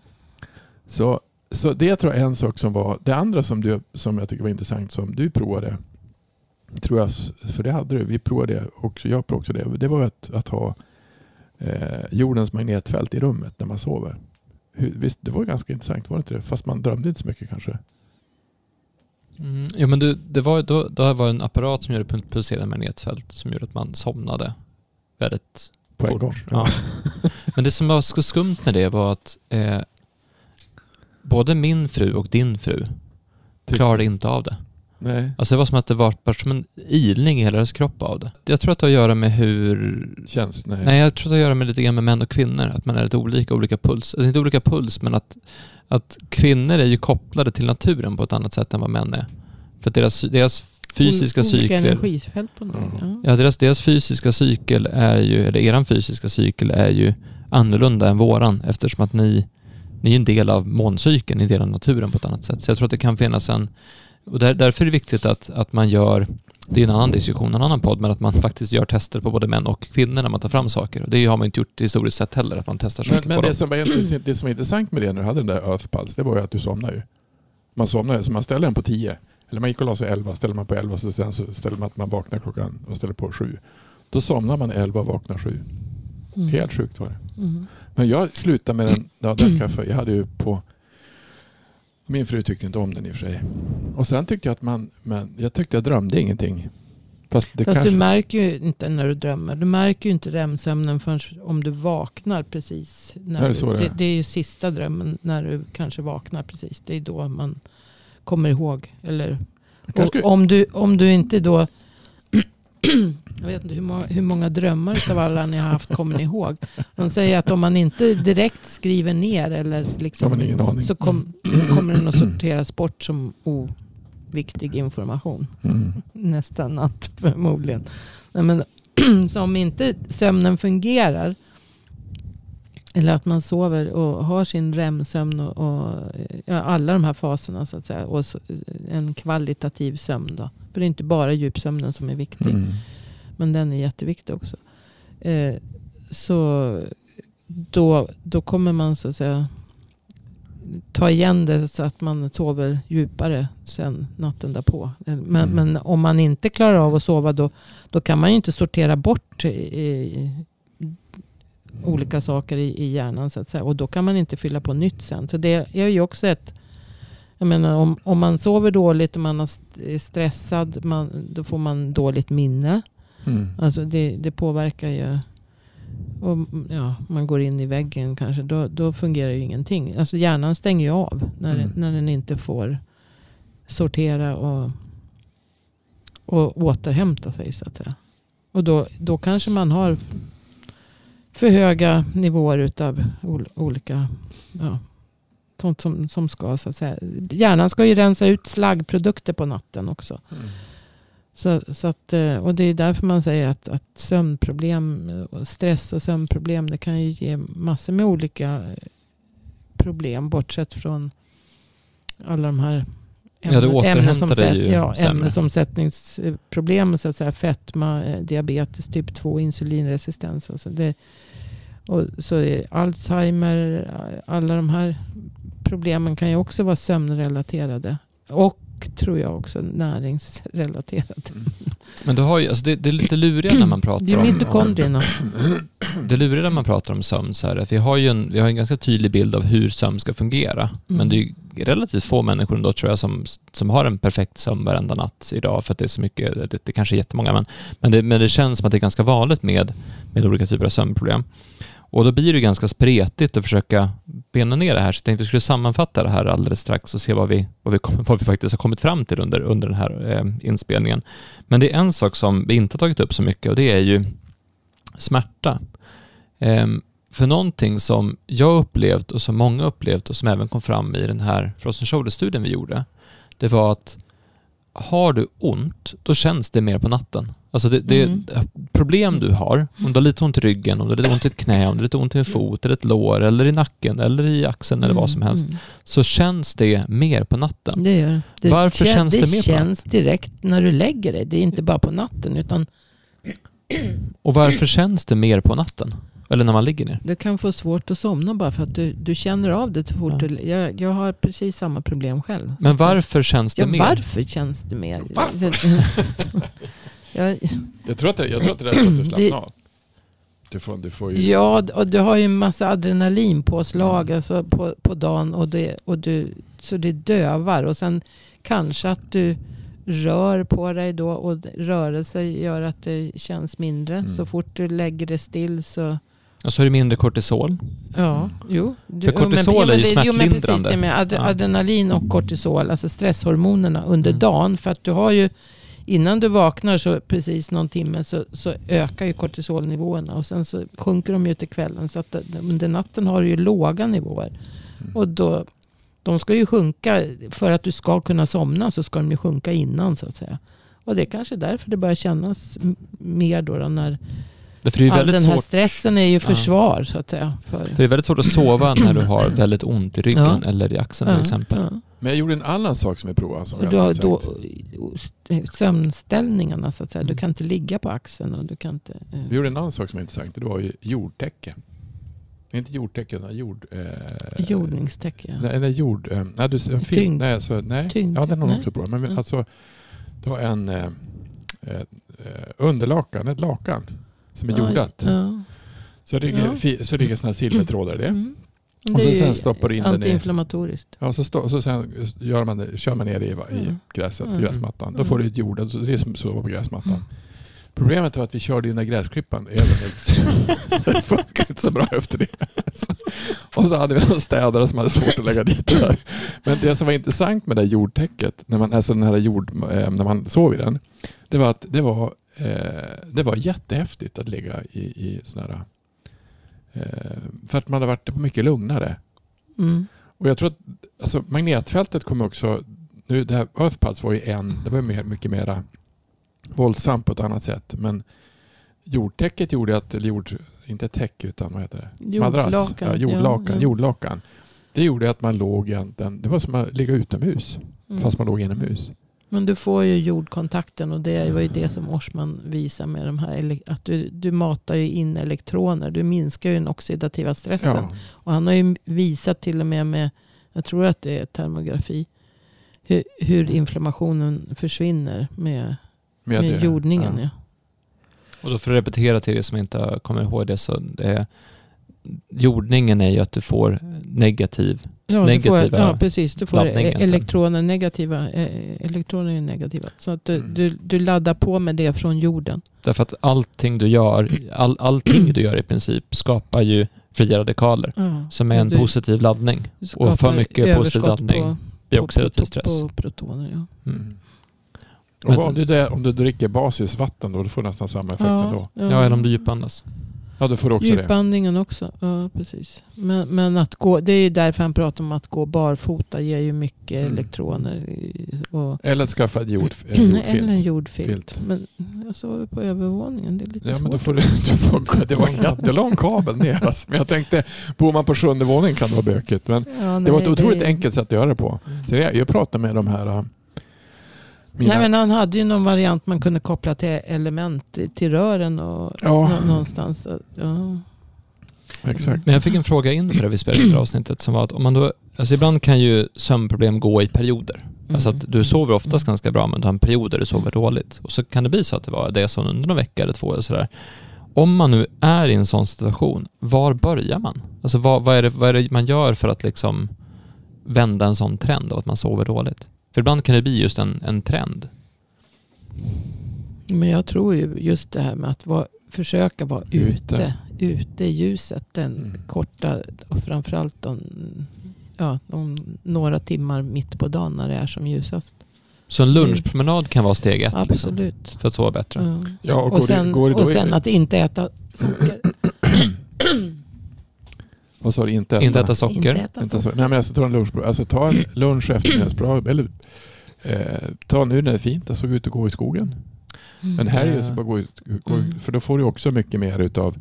Så, så det tror jag är en sak som var, det andra som, du, som jag tycker var intressant som du provade, tror jag, för det hade du, vi provade det också, jag provade också det, det var att, att ha eh, jordens magnetfält i rummet när man sover. Hur, visst, det var ganska intressant, var det inte det? Fast man drömde inte så mycket kanske. Mm, ja, men du, det var, då, då var en apparat som gjorde pul- pulserande magnetfält som gjorde att man somnade väldigt På en gång. Ja. Men det som var så skumt med det var att eh, både min fru och din fru klarade inte av det. Nej. Alltså det var som att det var som en ilning i hela deras kropp av det. Jag tror att det har att göra med hur... Känns, nej. Nej, jag tror att det har att göra med lite grann med män och kvinnor. Att man är lite olika, olika puls. Alltså inte olika puls, men att, att kvinnor är ju kopplade till naturen på ett annat sätt än vad män är. För att deras, deras fysiska Olika cykler... energifält på något Ja. ja. Ja, deras, deras fysiska cykel är ju, eller eran fysiska cykel är ju annorlunda än våran eftersom att ni, ni är en del av måncykeln, ni är en del av naturen på ett annat sätt. Så jag tror att det kan finnas en, och där, därför är det viktigt att, att man gör, det är en annan diskussion, en annan podd, men att man faktiskt gör tester på både män och kvinnor när man tar fram saker. Och det har man inte gjort historiskt sett heller, att man testar Men, saker men på det, dem. som var intressant, det som var intressant med det när du hade den där Earth Pulse, det var ju att du somnade ju. Man somnade, så man ställer den på 10. Eller man gick och la sig 11, ställer man på 11 så sen så ställer man att man vaknar klockan och ställer på 7. Då somnar man 11 och vaknar 7. Mm. Helt sjukt var det. Mm. Men jag slutade med den, ja, den kaffe. Jag hade ju på min fru tyckte inte om den i och för sig. Och sen tyckte jag att man, men jag tyckte jag drömde ingenting. Fast Fast kanske, du märker ju inte när du drömmer. Du märker ju inte REM-sömnen förrän om du vaknar precis. När Är det du, så det är? det, det är ju sista drömmen när du kanske vaknar precis. Det är då man kommer ihåg. Eller, kanske om, du, om du inte då... jag vet inte hur många, hur många drömmar av alla ni har haft kommer ni ihåg. De säger att om man inte direkt skriver ner eller liksom, så kom, kommer den att sorteras bort som oviktig information Mm. nästa natt förmodligen. Nej, men, så om inte sömnen fungerar eller att man sover och har sin REM-sömn och, och ja, alla de här faserna så att säga. Och så, en kvalitativ sömn då. För det är inte bara djupsömnen som är viktig. Mm. Men den är jätteviktig också. Eh, så då, då kommer man så att säga ta igen det så att man sover djupare sen natten därpå. Men, Mm. men om man inte klarar av att sova då, då kan man ju inte sortera bort i, i, olika saker i, i hjärnan. Så att säga. Och då kan man inte fylla på nytt sen. Så det är ju också ett jag menar, om, om man sover dåligt och man är stressad, man, då får man dåligt minne. Mm. Alltså det, det påverkar ju. Och ja, man går in i väggen kanske. Då, då fungerar ju ingenting. Alltså hjärnan stänger ju av när, Mm. när den inte får sortera och, och återhämta sig så att säga. Och då, då kanske man har för höga nivåer utav ol, olika ja, sånt som, som ska så att säga. Hjärnan ska ju rensa ut slaggprodukter på natten också. Mm. Så, så att, eh, och det är därför man säger att, att sömnproblem, och stress och sömnproblem, det kan ju ge massor med olika eh, problem. Bortsett från alla de här Ja, ju ja, sämre. ämnesomsättningsproblem. Så att säga, fetma, eh, diabetes typ 2, insulinresistens. Alltså det, och så är Alzheimer, eh, alla de här problemen kan ju också vara sömnrelaterade. Och tror jag också näringsrelaterade. Mm. Men du har ju, alltså det, det är lite luriga när man pratar Det är om... om det luriga när man pratar om sömn så här, att vi har ju en, vi har en ganska tydlig bild av hur sömn ska fungera. Men Mm. det är relativt få människor ändå tror jag som, som har en perfekt sömn varenda natt idag för att det är så mycket, det, det kanske är jättemånga men, men, det, men det känns som att det är ganska vanligt med, med olika typer av sömnproblem. Och då blir det ganska spretigt att försöka bena ner det här. Så jag tänkte att vi skulle sammanfatta det här alldeles strax och se vad vi, vad vi, vad vi faktiskt har kommit fram till under, under den här eh, inspelningen. Men det är en sak som vi inte har tagit upp så mycket och det är ju smärta. Eh, För någonting som jag upplevt och som många upplevt och som även kom fram i den här Frozen Shoulder-studien vi gjorde, det var att har du ont, då känns det mer på natten. Alltså det, det Mm. problem du har, om du har lite ont i ryggen, om du har lite ont i ett knä, om du har lite ont i en fot, eller ett lår, eller i nacken, eller i axeln, eller vad som helst, Mm. så känns det mer på natten. Det gör det. Varför kän- känns det det mer på känns direkt när du lägger dig. Det är inte bara på natten utan Och varför känns det mer på natten? Eller när man ligger ner? du kan få svårt att somna bara för att du, du känner av det så fort Ja. du, jag, jag har precis samma problem själv. Men varför känns det Ja, mer? varför känns det mer? Jag, Jag tror att det, jag tror att det är för att du slappnar av. Du får, du får ju... ja, och du har ju en massa adrenalinpåslag alltså på, på dagen. Och det, och du, så det dövar. Och sen kanske att du rör på dig då. Och rörelse gör att det känns mindre. Mm. Så fort du lägger det still så Och så är det mindre kortisol. Ja, jo. Du, För kortisol är ju det- Jo men precis smärtlindrande. det med ad, adrenalin och kortisol, alltså stresshormonerna under Mm. dagen. För att du har ju, innan du vaknar så precis någon timme så, så ökar ju kortisolnivåerna. Och sen så sjunker de ju till kvällen. Så att under natten har du ju låga nivåer. Mm. Och då, de ska ju sjunka, för att du ska kunna somna så ska de ju sjunka innan så att säga. Och det är kanske därför det börjar kännas mer då, då när all den här svårt stressen är ju Ja. försvar så att säga. För, För det är väldigt svårt att sova när du har väldigt ont i ryggen Ja. eller i axeln till exempel. Men jag gjorde en annan sak som jag provade. Som Och du har ganska då sömnställningarna så att säga. Du Mm. kan inte ligga på axeln och du kan inte... eh, Vi gjorde en annan sak som är intressant. Det var ju jordtäcke. Inte jordtäcke utan jord... Eh, Jordningstäcke. ja. Nej, eller jord... Eh, nej, du, en film, Tyngd. nej, så, nej. Tyngd. Ja, den har Nej. också provat. Men Mm. alltså, det var en eh, eh, underlakan, ett lakan som är jordat. Ja. Så ligger, Ja. så ligger sådana silvertrådar i det. Mm. Och så sen stoppar du in den i-. Ja, så, stå, så sen gör man det, kör man ner det i, i Mm. gräset, Mm. gräsmattan. Då Mm. får du ett jord, alltså det är som att sova på gräsmattan. Mm. Problemet var att vi körde den där gräsklippan över Det funkar inte så bra efter det. Och så hade vi någon städare som hade svårt att lägga dit det där. Men det som var intressant med det jordtäcket, när man, alltså den här jord, eh, när man sov i den, det var att det var, eh, det var jättehäftigt att ligga i, i sån här, för att man hade varit mycket lugnare. Mm. Och jag tror att alltså, magnetfältet kommer också... Nu, det här Earthpads var ju en, det var mer, mycket mera våldsamt på ett annat sätt. Men jordtäcket gjorde att, eller jord, inte täcke utan vad heter det? Madrass. Jordlakan. Ja, jordlakan, Ja, ja. jordlakan. Det gjorde att man låg egentligen, det var som att ligga utomhus Mm. fast man låg inomhus. Men du får ju jordkontakten och det var ju det som Orsman visar med de här. Att du, du matar ju in elektroner. Du minskar ju den oxidativa stressen. Ja, Och han har ju visat till och med med, jag tror att det är termografi, hur, hur inflammationen försvinner med, med, med, jordningen. Ja. Ja. Och då för att repetera till er som inte kommer ihåg det så det är, jordningen är ju att du får negativ Ja, du Negativa får, ja, precis. Du får elektroner, negativa, eh, elektroner är negativa. Så att du, Mm. du, du laddar på med det från jorden. Därför att allting du gör, all, allting du gör i princip skapar ju fria radikaler Ja. som är en Du- positiv laddning. du och för mycket positiv laddning på- blir oxidativ på- stress. På protoner, ja. Mm. Och Men- om, du, om du dricker basisvatten då, då får du nästan samma effekt ändå. ja. Ja, eller om du djupandas. Ja, då får du också det. Djupandningen också. Ja, precis. Men, men att gå, det är ju därför han pratar om att gå barfota ger ju mycket Mm. elektroner. Och, Eller att skaffa ett jord, en eller en jordfilt. jordfilt. Filt. Men jag sover på övervåningen. Det är lite Ja, svårt. men då får du, du får, det var en jättelång kabel ner. Alltså. Men jag tänkte, bor man på sjunde våningen kan det vara bökigt. Men Ja, det var ett nej, otroligt det- enkelt sätt att göra det på. Så jag, jag pratade med de här... Mina, Nej, men han hade ju någon variant man kunde koppla till element i- till rören och Ja. nå- någonstans. Ja. Exakt. Men jag fick en fråga inför det vi spelade in här avsnittet som var att om man då, alltså ibland kan ju sömnproblem gå i perioder. Alltså att du sover oftast Mm. ganska bra men du har en period där du sover dåligt. Och så kan det bli så att det var det så under någon vecka eller två eller sådär. Om man nu är i en sån situation, var börjar man? Alltså vad, vad, är det, vad är det man gör för att liksom vända en sån trend av att man sover dåligt? För ibland kan det bli just en, en trend. Men jag tror ju just det här med att vara, försöka vara Ute. ute. Ute i ljuset. Den Mm. korta och framförallt de, ja, de några timmar mitt på dagen när det är som ljusast. Så en lunchpromenad kan vara steg ett liksom, Absolut. för att sova bättre. Ja. Ja, och, Och, går det- sen, går det då och sen att inte äta socker. Vad sa du? Inte äta? Inte äta socker. Inte äta Inte socker. Nej, men alltså, ta en lunch, alltså ta en lunch och eftermiddagsbra. Eller eh, ta nu när det är fint, alltså gå ut och gå i skogen. Mm. Men här är ju så bara gå ut, gå, Mm. för då får du också mycket mer utav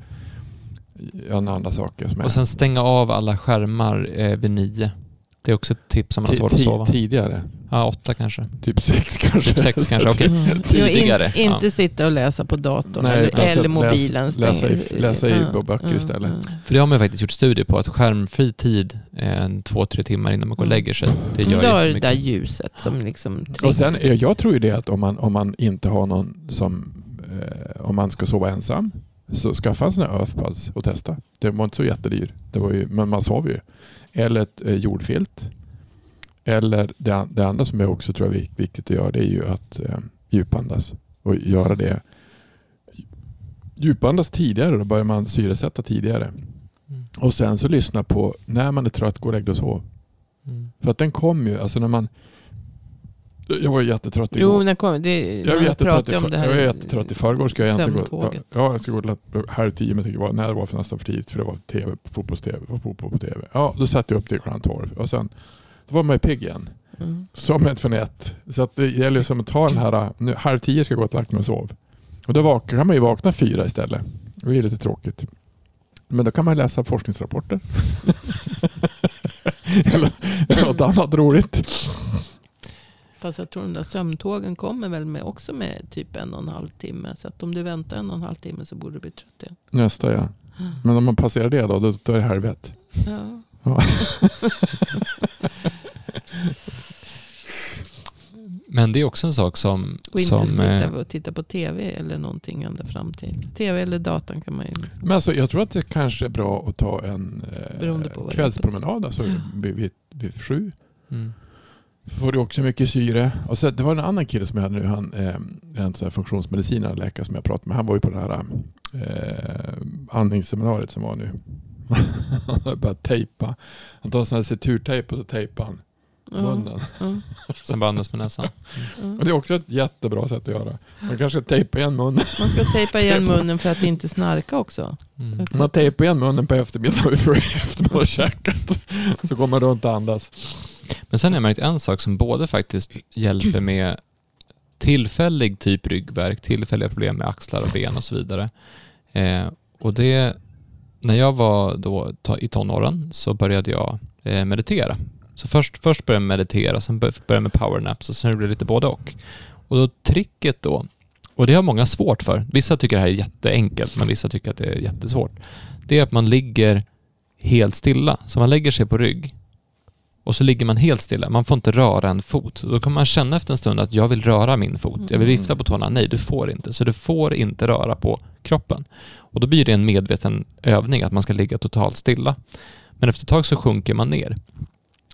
andra saker Och sen stänga av alla skärmar eh, vid nio. Det är också ett tips om man har svårt att sova. tidigare. Ja, åtta kanske. Typ sex kanske. Typ sex kanske, okej. Mm. Jo, Tidigare, In, ja. inte sitta och läsa på datorn Nej, eller, eller läs- mobilen. Stäng- läsa i- läsa i Ja, böcker ja, istället. ja. För det har man ju faktiskt gjort studier på, att skärmfri tid en två, tre timmar innan man går och Mm. lägger sig, det gör då har det där ljuset som liksom... Och sen, jag tror ju det att om man, om man inte har någon som, eh, om man ska sova ensam, så skaffa en sån här Earthbuds och testa. Det var inte så jättedyr, det var ju, men man sov ju. Eller ett eh, jordfilt. Eller det, det andra som jag också tror är vik- viktigt att göra, det är ju att eh, djupandas och göra det. Djupandas tidigare, då börjar man syresätta tidigare. Mm. Och sen så lyssna på när man är trött, gå och lägg dig och sov. Mm. För att den kom ju, alltså när man... Jag var jättetrött igår. Jo, när kom, det, Jag var jättetrött i, om det här jag var jättetrött i förrgår. Ska jag egentligen gå, ja, jag ska gå till halv tio, men tänkte, när det var för nästan för tidigt för det var TV, fotbolls-TV, fotboll på TV. Ja, då satte jag upp det klockan tolv och sen då var man ju pigg igen. Mm. Som ett från ett. Så att det gäller som att ta den här, nu, halv tio ska jag gå och lagt mig och sov. Och då vak- kan man ju vakna fyra istället. Det är lite tråkigt. Men då kan man läsa forskningsrapporter. eller, eller något annat roligt. Fast jag tror de där sömntågen kommer väl med, också med typ en och en halv timme. Så att om du väntar en och en halv timme så borde du bli trött igen. Nästa ja. Men om man passerar det då, då, då är det helvete. Ja. Ja. Men det är också en sak som... Och inte som sitta eh, och titta på tv eller någonting ända fram till. Tv eller datan kan man ju liksom. Men alltså, jag tror att det kanske är bra att ta en eh, kvällspromenad alltså, vid, vid, vid sju. mm. Så får du också mycket syre. Och så, det var en annan kille som jag hade nu, han, eh, en sån här funktionsmedicinare, läkare som jag pratade med. Han var ju på det här eh, andningsseminariet som var nu. han har börjat tejpa. Han tar sån här ceturtejp och så tejpar han munnen. Ja, Sen bara andas med näsan. ja. Och det är också ett jättebra sätt att göra. Man kanske tejpar igen munnen. Man ska tejpa igen munnen för att inte snarka också. Mm. Man tejpar igen munnen på eftermiddagen efter man har käkat. Så går man runt och andas. Men sen har jag märkt en sak som både faktiskt hjälper med tillfällig typ ryggvärk, tillfälliga problem med axlar och ben och så vidare. Eh, och det, när jag var då ta, i tonåren så började jag eh, meditera. Så först, först började jag meditera, sen började jag med powernaps och sen blev det lite både och. Och då tricket då, och det har många svårt för. Vissa tycker det här är jätteenkelt, men vissa tycker att det är jättesvårt. Det är att man ligger helt stilla. Så man lägger sig på rygg och så ligger man helt stilla. Man får inte röra en fot. Då kan man känna efter en stund att jag vill röra min fot. Jag vill vifta på tårna. Nej, du får inte. Så du får inte röra på kroppen. Och då blir det en medveten övning att man ska ligga totalt stilla. Men efter ett tag så sjunker man ner.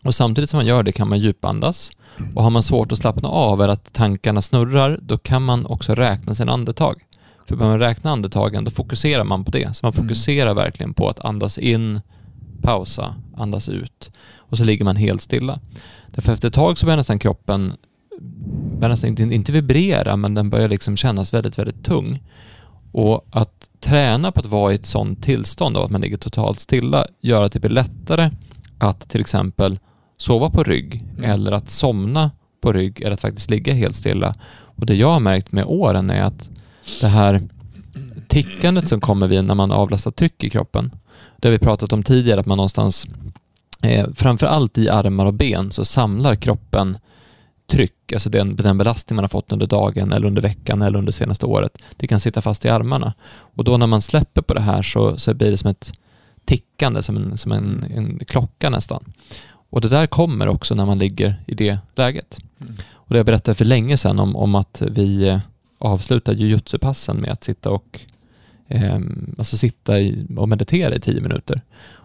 Och samtidigt som man gör det kan man djupandas. Och har man svårt att slappna av eller att tankarna snurrar, då kan man också räkna sina andetag. För när man räknar andetagen, då fokuserar man på det. Så man Mm. fokuserar verkligen på att andas in, pausa, andas ut. Och så ligger man helt stilla. Därför efter ett tag så börjar nästan kroppen, börjar nästan inte, inte vibrera, men den börjar liksom kännas väldigt, väldigt tung. Och att träna på att vara i ett sånt tillstånd av att man ligger totalt stilla gör att det blir lättare att till exempel sova på rygg Mm. eller att somna på rygg eller att faktiskt ligga helt stilla. Och det jag har märkt med åren är att det här tickandet som kommer vid när man avlastar tryck i kroppen. Det har vi pratat om tidigare att man någonstans, eh, framför allt i armar och ben, så samlar kroppen tryck, alltså den, den belastning man har fått under dagen eller under veckan eller under senaste året. Det kan sitta fast i armarna. Och då när man släpper på det här så, så blir det som ett tickande, som en, som en, en klocka nästan. Och det där kommer också när man ligger i det läget. Mm. Och det jag berättade för länge sedan om, om att vi eh, avslutar jujutsu-passen med att sitta och alltså sitta i, och meditera i tio minuter.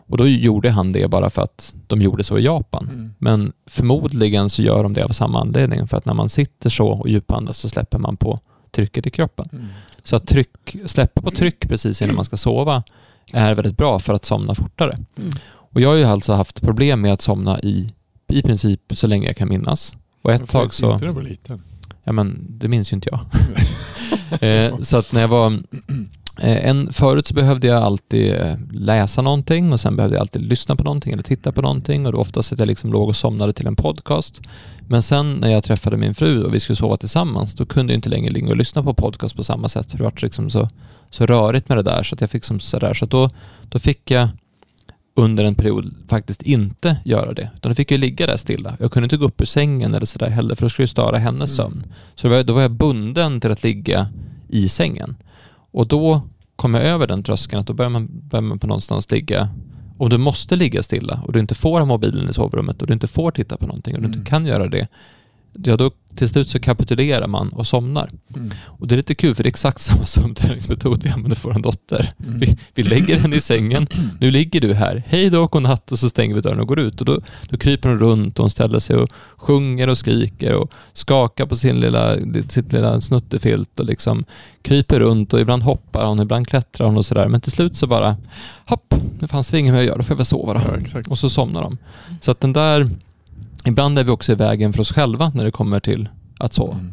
Och då gjorde han det bara för att de gjorde så i Japan. Mm. Men förmodligen så gör de det av samma anledning. För att när man sitter så och djupandas så släpper man på trycket i kroppen. Mm. Så att tryck, släppa på tryck precis innan man ska sova är väldigt bra för att somna fortare. Mm. Och jag har ju alltså haft problem med att somna i, i princip så länge jag kan minnas. Och ett Jag tag så, Inte när jag var liten. ja men det minns ju inte jag. eh, så att när jag var En, förut så behövde jag alltid eh, läsa någonting och sen behövde jag alltid lyssna på någonting eller titta på någonting och då oftast att jag liksom låg och somnade till en podcast. Men sen när jag träffade min fru och vi skulle sova tillsammans då kunde jag inte längre ligga och lyssna på podcast på samma sätt för det var liksom så, så rörigt med det där så att jag fick som sådär så att då, då fick jag under en period faktiskt inte göra det. Utan då fick jag ligga där stilla. Jag kunde inte gå upp ur sängen eller sådär heller för då skulle jag störa hennes Mm. sömn. Så då var, jag, då var jag bunden till att ligga i sängen. Och då kom jag över den tröskeln att då börjar man, börjar man på någonstans ligga om du måste ligga stilla och du inte får ha mobilen i sovrummet och du inte får titta på någonting och du Mm. inte kan göra det, ja då till slut så kapitulerar man och somnar. Mm. Och det är lite kul för det är exakt samma sömnträningsmetod vi använder för vår dotter. Mm. Vi, vi lägger henne i sängen, nu ligger du här, hej då och godnatt och så stänger vi dörren och går ut. Och då, då kryper hon runt och hon ställer sig och sjunger och skriker och skakar på sin lilla, sitt lilla snuttefilt och liksom kryper runt och ibland hoppar hon, ibland klättrar hon och sådär. Men till slut så bara, hopp, det fanns inget mer att göra, då får jag väl sova då. Ja. Och så somnar de. Så att den där, ibland är vi också i vägen för oss själva när det kommer till att sova. Mm.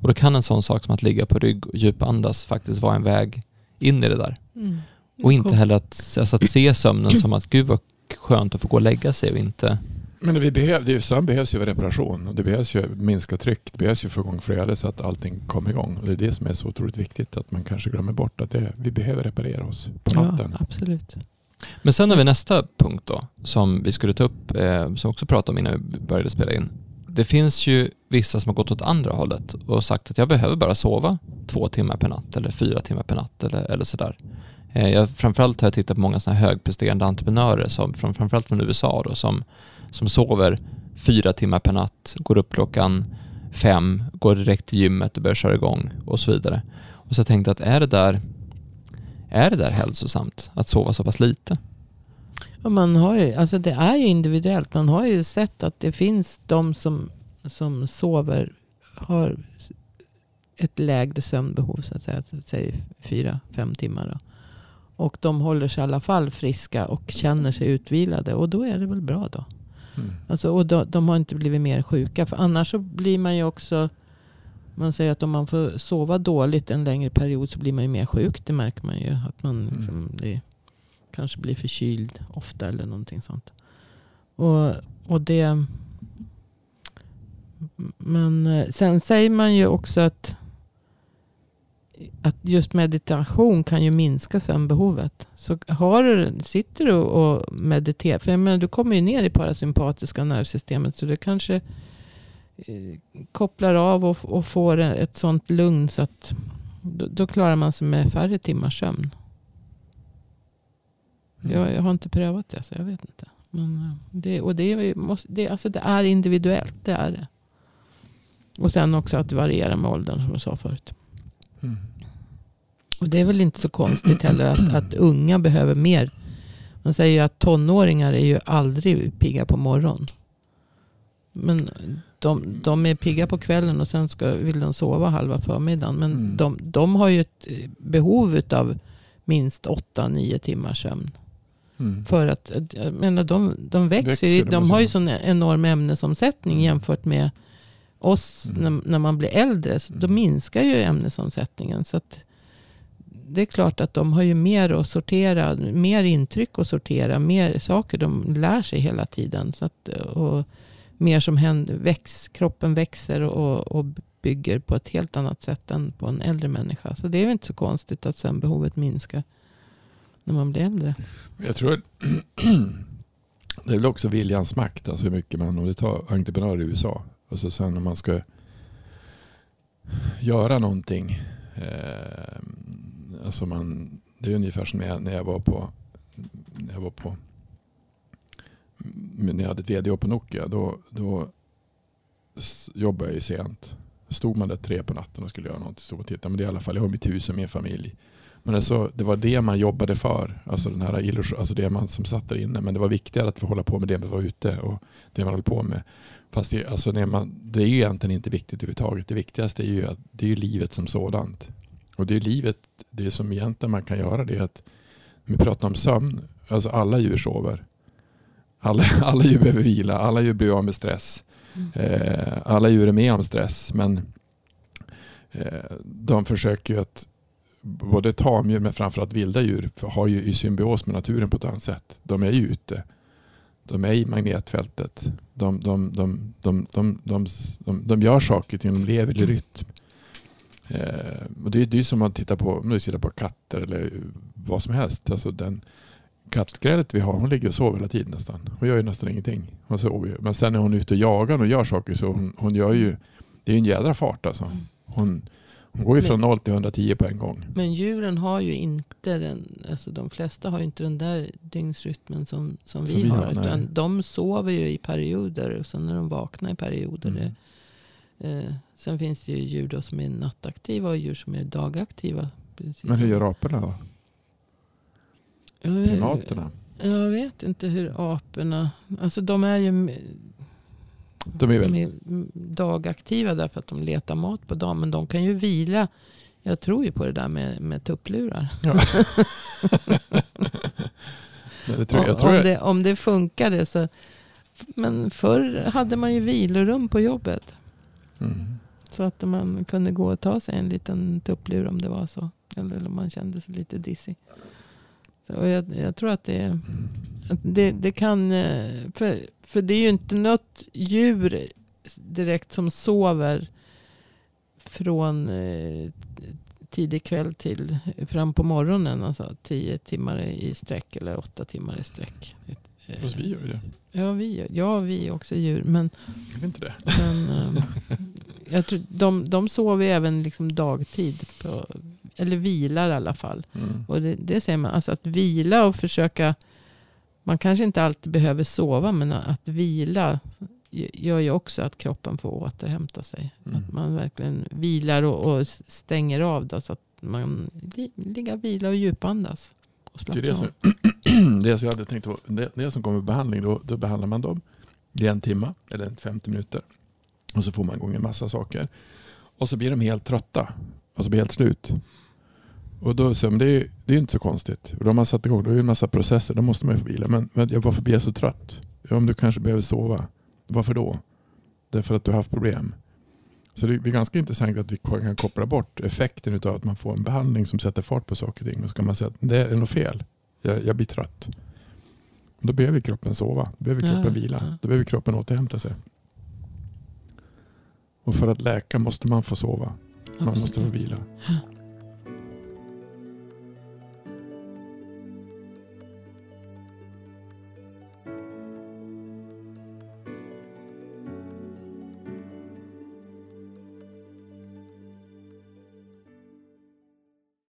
Och då kan en sån sak som att ligga på rygg och djupandas faktiskt vara en väg in i det där. Mm. Och inte Kom- heller att, alltså att se sömnen som att gud vad skönt att få gå och lägga sig och inte... Men vi behöv, det är ju- sömn behövs ju för reparation och det behövs ju minska tryck. Det behövs ju få igång flödet så att allting kommer igång. Och det är det som är så otroligt viktigt att man kanske glömmer bort att det, vi behöver reparera oss på Ja, natten. absolut. Men sen har vi nästa punkt då som vi skulle ta upp, eh, som också pratade om innan vi började spela in. Det finns ju vissa som har gått åt andra hållet och sagt att jag behöver bara sova två timmar per natt eller fyra timmar per natt eller, eller sådär. Eh, jag, framförallt har jag tittat på många sådana här högpresterande entreprenörer, som, från, framförallt från USA då, som, som sover fyra timmar per natt, går upp klockan fem, går direkt till gymmet och börjar köra igång och så vidare. Och så jag tänkte att är det där, är det där hälsosamt att sova så pass lite? Man har ju, alltså det är ju individuellt. Man har ju sett att det finns de som, som sover, har ett lägre sömnbehov, så att säga. Säga fyra, fem timmar. Då. Och de håller sig i alla fall friska och känner sig utvilade. Och då är det väl bra då. Mm. Alltså, och de, de har inte blivit mer sjuka. För annars så blir man ju också... Man säger att om man får sova dåligt en längre period så blir man ju mer sjuk. Det märker man ju. Att man Mm. liksom blir, kanske blir förkyld ofta eller någonting sånt. Och, och det... Men eh, sen säger man ju också att, att just meditation kan ju minska sömnbehovet. Så har du, sitter du och mediterar, för jag menar, du kommer ju ner i parasympatiska nervsystemet så du kanske kopplar av och, och får ett sånt lugn så att då, då klarar man sig med färre timmars sömn. Mm. Jag, jag har inte prövat det så jag vet inte. Men eh, det, och det, är måste, det, alltså det är individuellt, det är det. Och sen också att det varierar med åldern som jag sa förut. Mm. Och det är väl inte så konstigt heller att, att unga behöver mer. Man säger ju att tonåringar är ju aldrig pigga på morgonen. Men de, de är pigga på kvällen och sen ska, vill de sova halva förmiddagen. Men Mm. de, de har ju ett eh, behov av minst 8-9 timmars sömn. Mm. För att, jag menar, de, de växer, Växer, De har ju sån enorm ämnesomsättning Mm. jämfört med oss Mm. när, när man blir äldre. Så Då Mm. minskar ju ämnesomsättningen. Så att det är klart att de har ju mer att sortera, mer intryck att sortera, mer saker de lär sig hela tiden. Så att, och mer som händer, väx, kroppen växer och, och bygger på ett helt annat sätt än på en äldre människa. Så det är väl inte så konstigt att sömnbehovet minskar när man blir äldre. Jag tror det är väl också viljans makt, alltså hur mycket man, om du tar entreprenörer i USA, Och så sen om man ska göra någonting, eh, alltså man, det är ungefär som när jag, när jag var på, när jag var på, när jag hade ett vd på Nokia, då, då jobbade jag ju sent. Stod man där tre på natten och skulle göra något, stod och tittade, men det är i alla fall, jag har mitt hus och min familj. Men alltså, det var det man jobbade för. Alltså, den här illusion, alltså det man som satt där inne. Men det var viktigare att få hålla på med det man var ute och det man höll på med. Fast det, alltså när man, det är ju egentligen inte viktigt överhuvudtaget. Det viktigaste är ju, att, det är ju livet som sådant. Och det är livet, det som egentligen man kan göra det är att, när vi pratar om sömn, alltså alla djur sover. Alla, alla djur behöver vila, alla djur blir av med stress. Eh, alla djur är med om stress men eh, de försöker ju att både tamdjur men framförallt vilda djur har ju i symbios med naturen på ett annat sätt. De är ju ute. De är i magnetfältet. De, de, de, de, de, de, de, de gör saker, de lever i rytm. Eh, och det, är- det är som att titta på, om du tittar på katter eller vad som helst. Alltså den kattgrälet vi har, hon ligger och sover hela tiden nästan. Hon gör ju nästan ingenting. Hon sover ju. Men sen när hon är ute och jagar och gör saker så hon, hon gör ju, det är ju en jädra fart alltså. Hon, hon går ju från 0 till 110 på en gång. Men djuren har ju inte den, alltså de flesta har ju inte den där dygnsrytmen som, som, Som vi, vi har. nej. utan de sover ju i perioder och sen när de vaknar i perioder. Mm. Det, eh, sen finns det ju djur som är nattaktiva och djur som är dagaktiva. Precis Men hur gör aporna då? Primaterna? Jag vet inte hur aporna, alltså de är ju De är väl... de är dagaktiva därför att de letar mat på dagen. Men de kan ju vila. Jag tror ju på det där med, med tupplurar. Ja. Nej, tror om, jag, det, om det funkade så. Men förr hade man ju vilorum på jobbet. mm. Så att man kunde gå och ta sig en liten tupplur om det var så. Eller om man kände sig lite dissig. Och jag, jag tror att det, att det, det kan... eh, För, för det är ju inte något djur direkt som sover från eh, tidig kväll till fram på morgonen. Alltså tio timmar i sträck eller åtta timmar i sträck. Eh, Fast vi gör ju det. Ja, vi, gör- ja, vi är också djur. Men, Gör vi inte det? men jag tror, de, de sover även liksom dagtid. På, eller vilar i alla fall. Mm. Och det, det säger man, alltså att vila och försöka. Man kanske inte alltid behöver sova, men att vila gör ju också att kroppen får återhämta sig. Mm. Att man verkligen vilar och, och stänger av då, så att man li, ligger vila och djupandas. Och Det är det som, det som jag hade tänkt på. Det, det som kommer behandling, då, då behandlar man dem i en timme eller 50 minuter. Och så får man igång en massa saker. Och så blir de helt trötta. Och så blir helt slut. Och då så, men det är det är inte så konstigt. Och då har man satt igång, då är det en massa processer, då måste man ju få vila. Men, men jag, varför blir jag så trött? Ja, om du kanske behöver sova. Varför då? Därför att du har haft problem. Så det är ganska intressant att vi kan koppla bort effekten av att man får en behandling som sätter fart på saker och ting. Och så kan man säga att det är något fel. Jag, jag blir trött. Då behöver kroppen sova. Då behöver kroppen Ja, vila. ja. Då behöver kroppen återhämta sig. Och för att läka måste man få sova. Man måste få Absolut. vila.